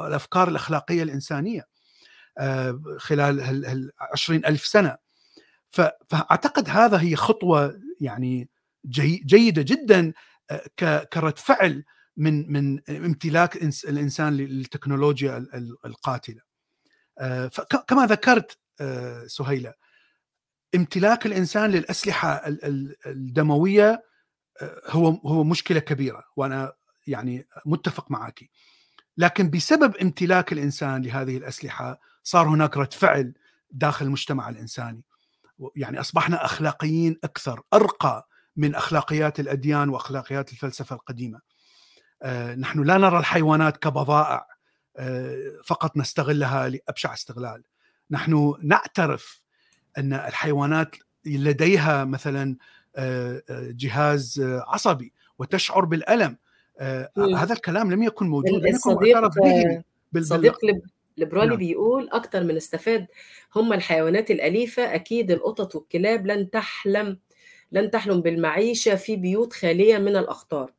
الأفكار الأخلاقية الإنسانية خلال ال 20 ألف سنة فأعتقد هذا هي خطوة يعني جي جيدة جدا كرد فعل من من امتلاك الإنسان للتكنولوجيا القاتلة. كما ذكرت سهيلة امتلاك الإنسان للأسلحة الدموية هو هو مشكلة كبيرة وأنا يعني متفق معك. لكن بسبب امتلاك الإنسان لهذه الأسلحة صار هناك رد فعل داخل المجتمع الإنساني. يعني أصبحنا أخلاقيين أكثر أرقى من أخلاقيات الأديان وأخلاقيات الفلسفة القديمة. آه نحن لا نرى الحيوانات كبضائع آه فقط نستغلها لأبشع استغلال. نحن نعترف أن الحيوانات لديها مثلا آه جهاز عصبي وتشعر بالألم. هذا الكلام لم يكن موجود لم يكن معترف به صديق ليبرالي نعم. بيقول أكتر من استفاد هم الحيوانات الأليفة أكيد القطط والكلاب لن تحلم لن تحلم بالمعيشة في بيوت خالية من الأخطار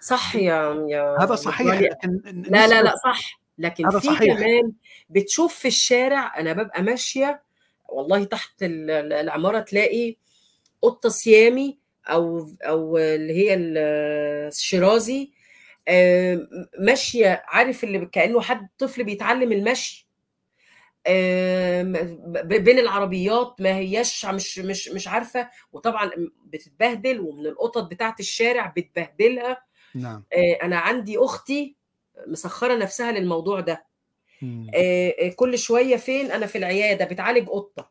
صح يا يا هذا صحيح لكن لا لا لا صح لكن في صحيح. كمان بتشوف في الشارع أنا ببقى ماشية والله تحت العمارة تلاقي قطة سيامي أو أو اللي هي الشيرازي ماشية عارف اللي كأنه حد طفل بيتعلم المشي بين العربيات ما هياش مش مش مش عارفة وطبعا بتتبهدل ومن القطط بتاعت الشارع بتبهدلها. نعم. أنا عندي أختي مسخرة نفسها للموضوع ده. كل شوية فين أنا في العيادة بتعالج قطة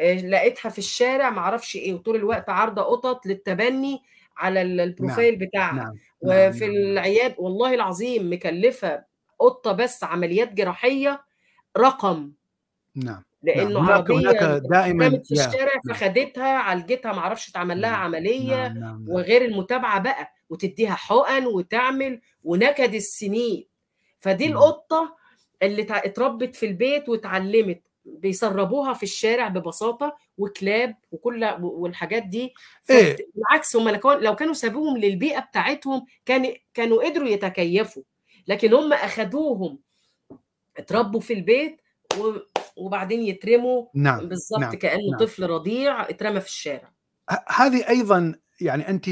لقيتها في الشارع معرفش إيه وطول الوقت عارضة قطط للتبني على البروفايل نعم. بتاعها نعم. وفي نعم. العياد والله العظيم مكلفة قطة بس عمليات جراحية رقم نعم لأنه نعم. هناك عربية دائما في الشارع فخدتها عالجتها معرفش اتعمل لها نعم. عملية نعم. نعم. وغير المتابعة بقى وتديها حقن وتعمل ونكد السنين فدي. القطة اللي اتربت في البيت واتعلمت. بيسربوها في الشارع ببساطة وكلاب وكل والحاجات دي. إيه. بالعكس هم لو كان- لو كانوا سابوهم للبيئة بتاعتهم كان كانوا قدروا يتكيفوا. لكن هم أخدوهم اتربوا في البيت وبعدين يترموا نعم بالظبط نعم، كأنه نعم. طفل رضيع اترمى في الشارع. هذه أيضا يعني انت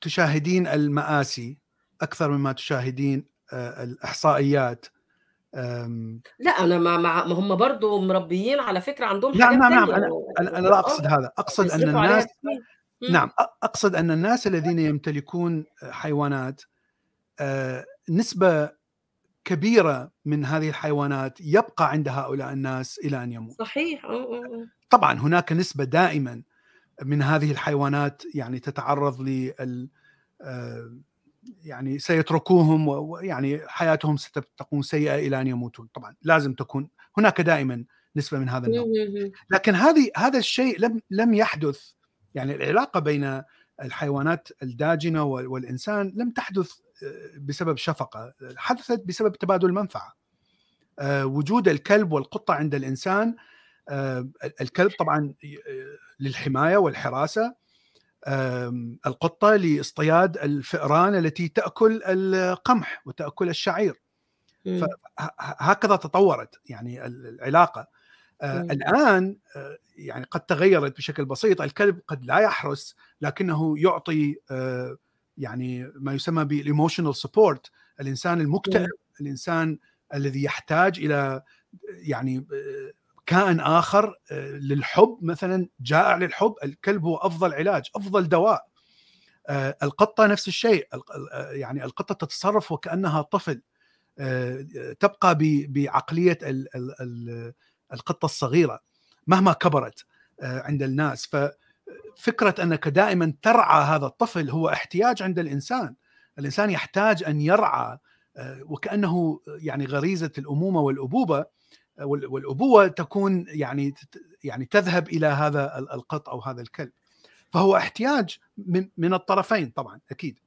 تشاهدين المآسي أكثر مما تشاهدين آه، الإحصائيات. آم، لا أنا مع مع ما هم برضو مربيين على فكرة عندهم نعم، حاجات نعم، نعم، أنا أنا لا أقصد هذا. أقصد أن الناس. نعم أقصد أن الناس الذين يمتلكون حيوانات آه، نسبة كبيرة من هذه الحيوانات يبقى عند هؤلاء الناس إلى أن يموت. صحيح. آه. طبعا هناك نسبة دائما من هذه الحيوانات يعني تتعرض لل آه، يعني سيتركوهم ويعني حياتهم ستكون سيئة إلى أن يموتون. طبعا لازم تكون هناك دائما نسبة من هذا النوع. لكن هذه هذا الشيء لم لم يحدث يعني العلاقة بين الحيوانات الداجنة وال- والإنسان لم تحدث آه، بسبب شفقة حدثت بسبب تبادل منفعة. آه، وجود الكلب والقطة عند الإنسان آه، الكلب طبعا للحماية والحراسة القطة لاصطياد الفئران التي تأكل القمح وتأكل الشعير. هكذا تطورت يعني ال- العلاقة. آه،. الآن آه، يعني قد تغيرت بشكل بسيط. الكلب قد لا يحرس لكنه يعطي آه، يعني ما يسمى بال emotional support الإنسان المكتئب الإنسان الذي يحتاج إلى يعني كائن آخر آه، للحب مثلا جائع للحب الكلب هو أفضل علاج أفضل دواء. آه، القطة نفس الشيء ال- يعني القطة تتصرف وكأنها طفل. آه، تبقى بعقلية ال- ال- ال- القطة الصغيرة مهما كبرت عند الناس. ففكره أنك دائما ترعى هذا الطفل هو احتياج عند الإنسان. الإنسان يحتاج أن يرعى وكأنه يعني غريزة الأمومة والأبوبة. وال- والأبوة تكون يعني يعني تذهب إلى هذا ال- القط أو هذا الكلب. فهو احتياج من من الطرفين طبعا أكيد.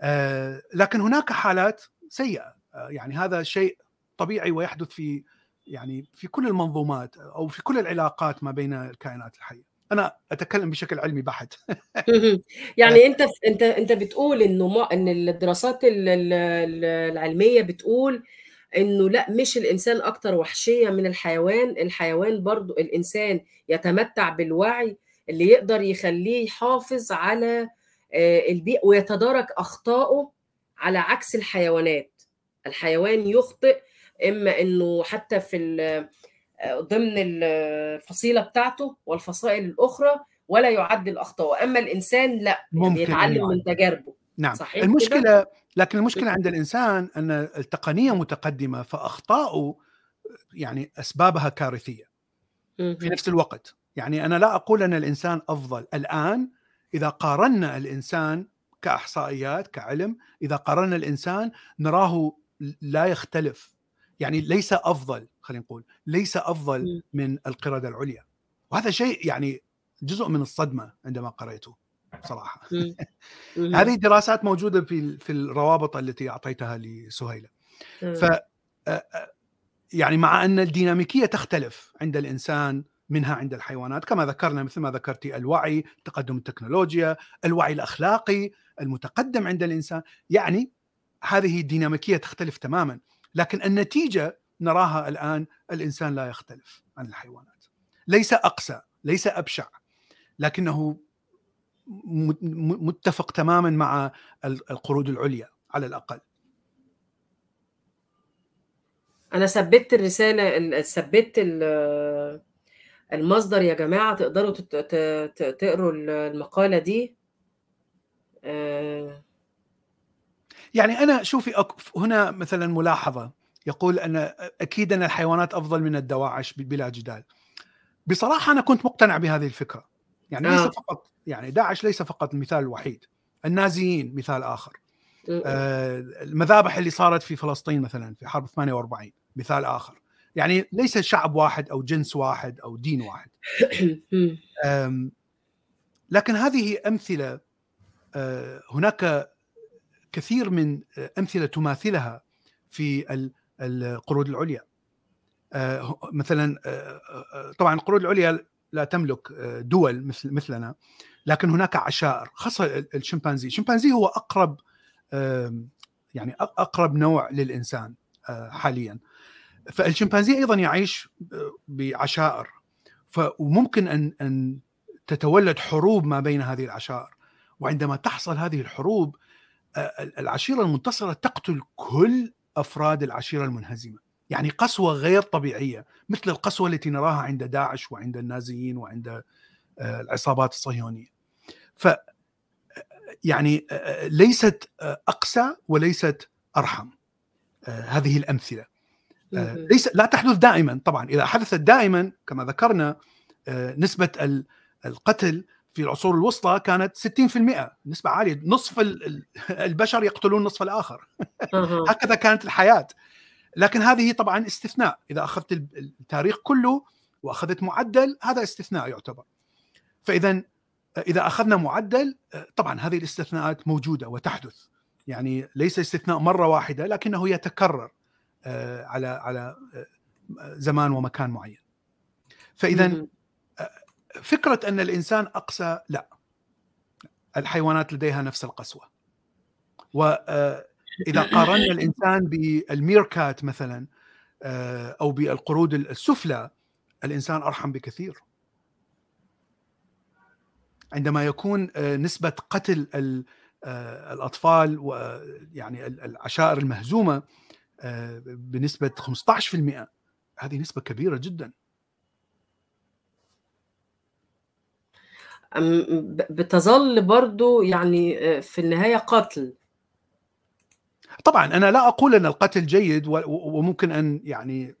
آه، لكن هناك حالات سيئة. آه، يعني هذا شيء طبيعي ويحدث في يعني في كل المنظومات أو في كل العلاقات ما بين الكائنات الحية. أنا أتكلم بشكل علمي بحت. يعني أنت أنت أنت بتقول إنه إن الدراسات ال- ال- ال- العلمية بتقول إنه لأ مش الإنسان أكتر وحشية من الحيوان. الحيوان برضو الإنسان يتمتع بالوعي اللي يقدر يخليه يحافظ على آه، البيئة ويتدارك أخطائه على عكس الحيوانات. الحيوان يخطئ إما إنه حتى في ال- آه، ضمن الفصيلة بتاعته والفصائل الأخرى ولا يعدل أخطائه. أما الإنسان لأ يعني بيتعلم من يعدل. تجاربه. نعم صحيح كده؟ المشكلة لكن المشكلة عند الإنسان أن التقنية متقدمة فاخطاؤه يعني أسبابها كارثية في. نفس الوقت يعني أنا لا أقول أن الإنسان أفضل الآن إذا قارنا الإنسان كأحصائيات كعلم إذا قارنا الإنسان نراه لا يختلف يعني ليس أفضل خلينا نقول ليس أفضل. من القردة العليا وهذا شيء يعني جزء من الصدمة عندما قرأته بصراحه. مهم. هذه دراسات موجودة في في الروابط التي أعطيتها لسهيلة. ف يعني مع أن الديناميكية تختلف عند الإنسان منها عند الحيوانات كما ذكرنا مثل ما ذكرتي الوعي تقدم التكنولوجيا الوعي الأخلاقي المتقدم عند الإنسان يعني هذه الديناميكية تختلف تماما لكن النتيجة نراها الآن الإنسان لا يختلف عن الحيوانات ليس أقسى ليس أبشع لكنه متفق تماما مع ال- القرود العليا على الأقل. أنا ثبت الرسالة ال- ثبت ال- المصدر يا جماعة. تقدروا تقروا المقالة دي؟ آه، يعني أنا شوفي هنا مثلا ملاحظة. يقول أن أكيد أن الحيوانات أفضل من الدواعش بلا جدال. بصراحة أنا كنت مقتنع بهذه الفكرة. يعني ليس آه. فقط يعني داعش ليس فقط المثال الوحيد. النازيين مثال آخر. م- آه، المذابح اللي صارت في فلسطين مثلا في حرب 48 مثال آخر. يعني ليس شعب واحد أو جنس واحد أو دين واحد. لكن هذه أمثلة آه، هناك كثير من آه، أمثلة تماثلها في ال- القرود العليا آه، مثلا طبعا القرود العليا لا تملك دول مثل مثلنا. لكن هناك عشائر خاصة الشمبانزي. الشمبانزي هو أقرب يعني أقرب نوع للإنسان حاليا. فالشمبانزي أيضا يعيش بعشائر. فممكن ان أن تتولد حروب ما بين هذه العشائر. وعندما تحصل هذه الحروب العشيرة المنتصرة تقتل كل أفراد العشيرة المنهزمة. يعني قسوة غير طبيعية مثل القسوة التي نراها عند داعش وعند النازيين وعند العصابات الصهيونية. ف يعني ليست أقسى وليست أرحم هذه الأمثلة. ليس لا تحدث دائما طبعا إذا حدثت دائما كما ذكرنا نسبة القتل في العصور الوسطى كانت 60% نسبة عالية. نصف البشر يقتلون النصف الآخر. هكذا كانت الحياة. لكن هذه طبعا استثناء. إذا أخذت التاريخ كله وأخذت معدل هذا استثناء يعتبر. فإذا إذا أخذنا معدل طبعا هذه الاستثناءات موجودة وتحدث. يعني ليس استثناء مرة واحدة لكنه يتكرر على على زمان ومكان معين. فإذا فكرة أن الإنسان أقسى لا. الحيوانات لديها نفس القسوة. واذا قارنا الإنسان بالميركات مثلا أو بالقرود السفلى الإنسان أرحم بكثير. عندما يكون نسبة قتل الأطفال ويعني العشائر المهزومة بنسبة 15% هذه نسبة كبيرة جدا. بتظل برضو يعني في النهاية قتل طبعا أنا لا أقول أن القتل جيد وممكن أن يعني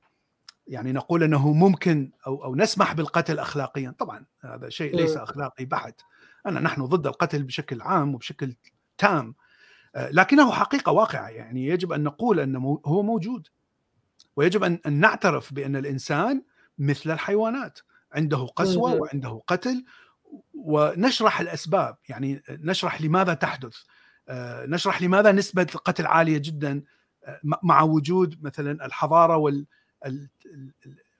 يعني نقول أنه ممكن أو, أو نسمح بالقتل أخلاقيا. طبعا هذا شيء ليس أخلاقي بحت. أنا نحن ضد القتل بشكل عام وبشكل تام. لكنه حقيقة واقعة. يعني يجب أن نقول أنه هو موجود. ويجب أن نعترف بأن الإنسان مثل الحيوانات. عنده قسوة وعنده قتل. ونشرح الأسباب. يعني نشرح لماذا تحدث. نشرح لماذا نسبة القتل عالية جدا مع وجود مثلا الحضارة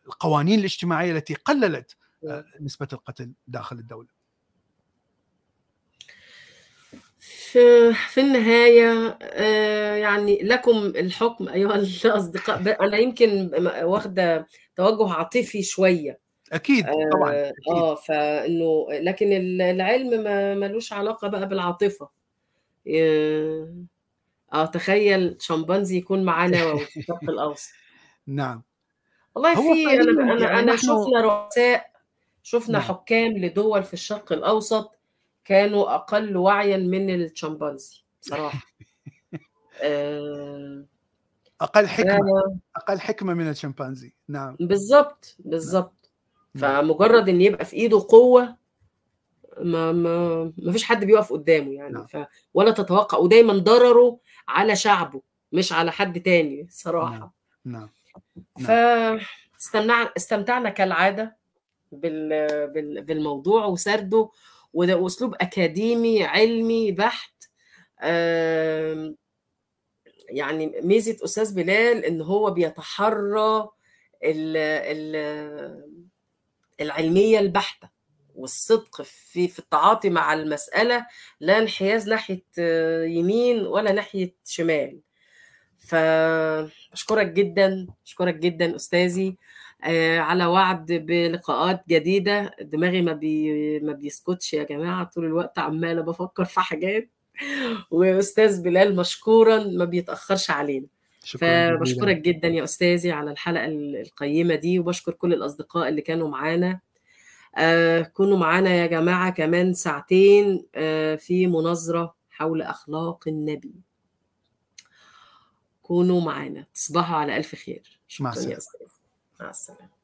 والقوانين الاجتماعية التي قللت نسبة القتل داخل الدولة. في في النهاية يعني لكم الحكم أيها الأصدقاء أنا يمكن واخدة توجه عاطفي شوية. أكيد طبعا آه, آه فإنه لكن العلم ما ملوش علاقة بقى بالعاطفة. آه تخيل شمبانزي يكون معانا في الشرق الاوسط نعم. والله في أنا أنا, يعني أنا شفنا رؤساء شفنا نعم. حكام لدول في الشرق الأوسط كانوا أقل وعيا من الشمبانزي بصراحة. آه أقل حكمة أقل حكمة من الشمبانزي. نعم. بالظبط بالظبط فمجرد إن يبقى في إيده قوة ما ما ما فيش حد بيقف قدامه يعني. نعم. ف ولا تتوقع ودايما ضرره على شعبه مش على حد تاني صراحة. نعم نعم فاستمتعنا استمتعنا كالعادة بال... بال... بالموضوع وسرده وده أسلوب أكاديمي علمي بحت. آه... يعني ميزة أستاذ بلال إن هو بيتحرى ال... ال... العلمية البحتة. والصدق في في التعاطي مع المسألة لا انحياز ناحية يمين ولا ناحية شمال. فاشكرك جدا أشكرك جدا أستاذي على وعد بلقاءات جديدة. دماغي ما بي ما بيسكتش يا جماعة طول الوقت عمالة بفكر في حاجات. وأستاذ بلال مشكورا ما بيتأخرش علينا. فبشكرك جدا يا أستاذي على الحلقة القيمة دي وبشكر كل الأصدقاء اللي كانوا معانا. آه كونوا معانا يا جماعة كمان ساعتين آه في مناظرة حول أخلاق النبي. كونوا معانا. تصبحوا على ألف خير. شكرا مع السلامة. مع السلامة.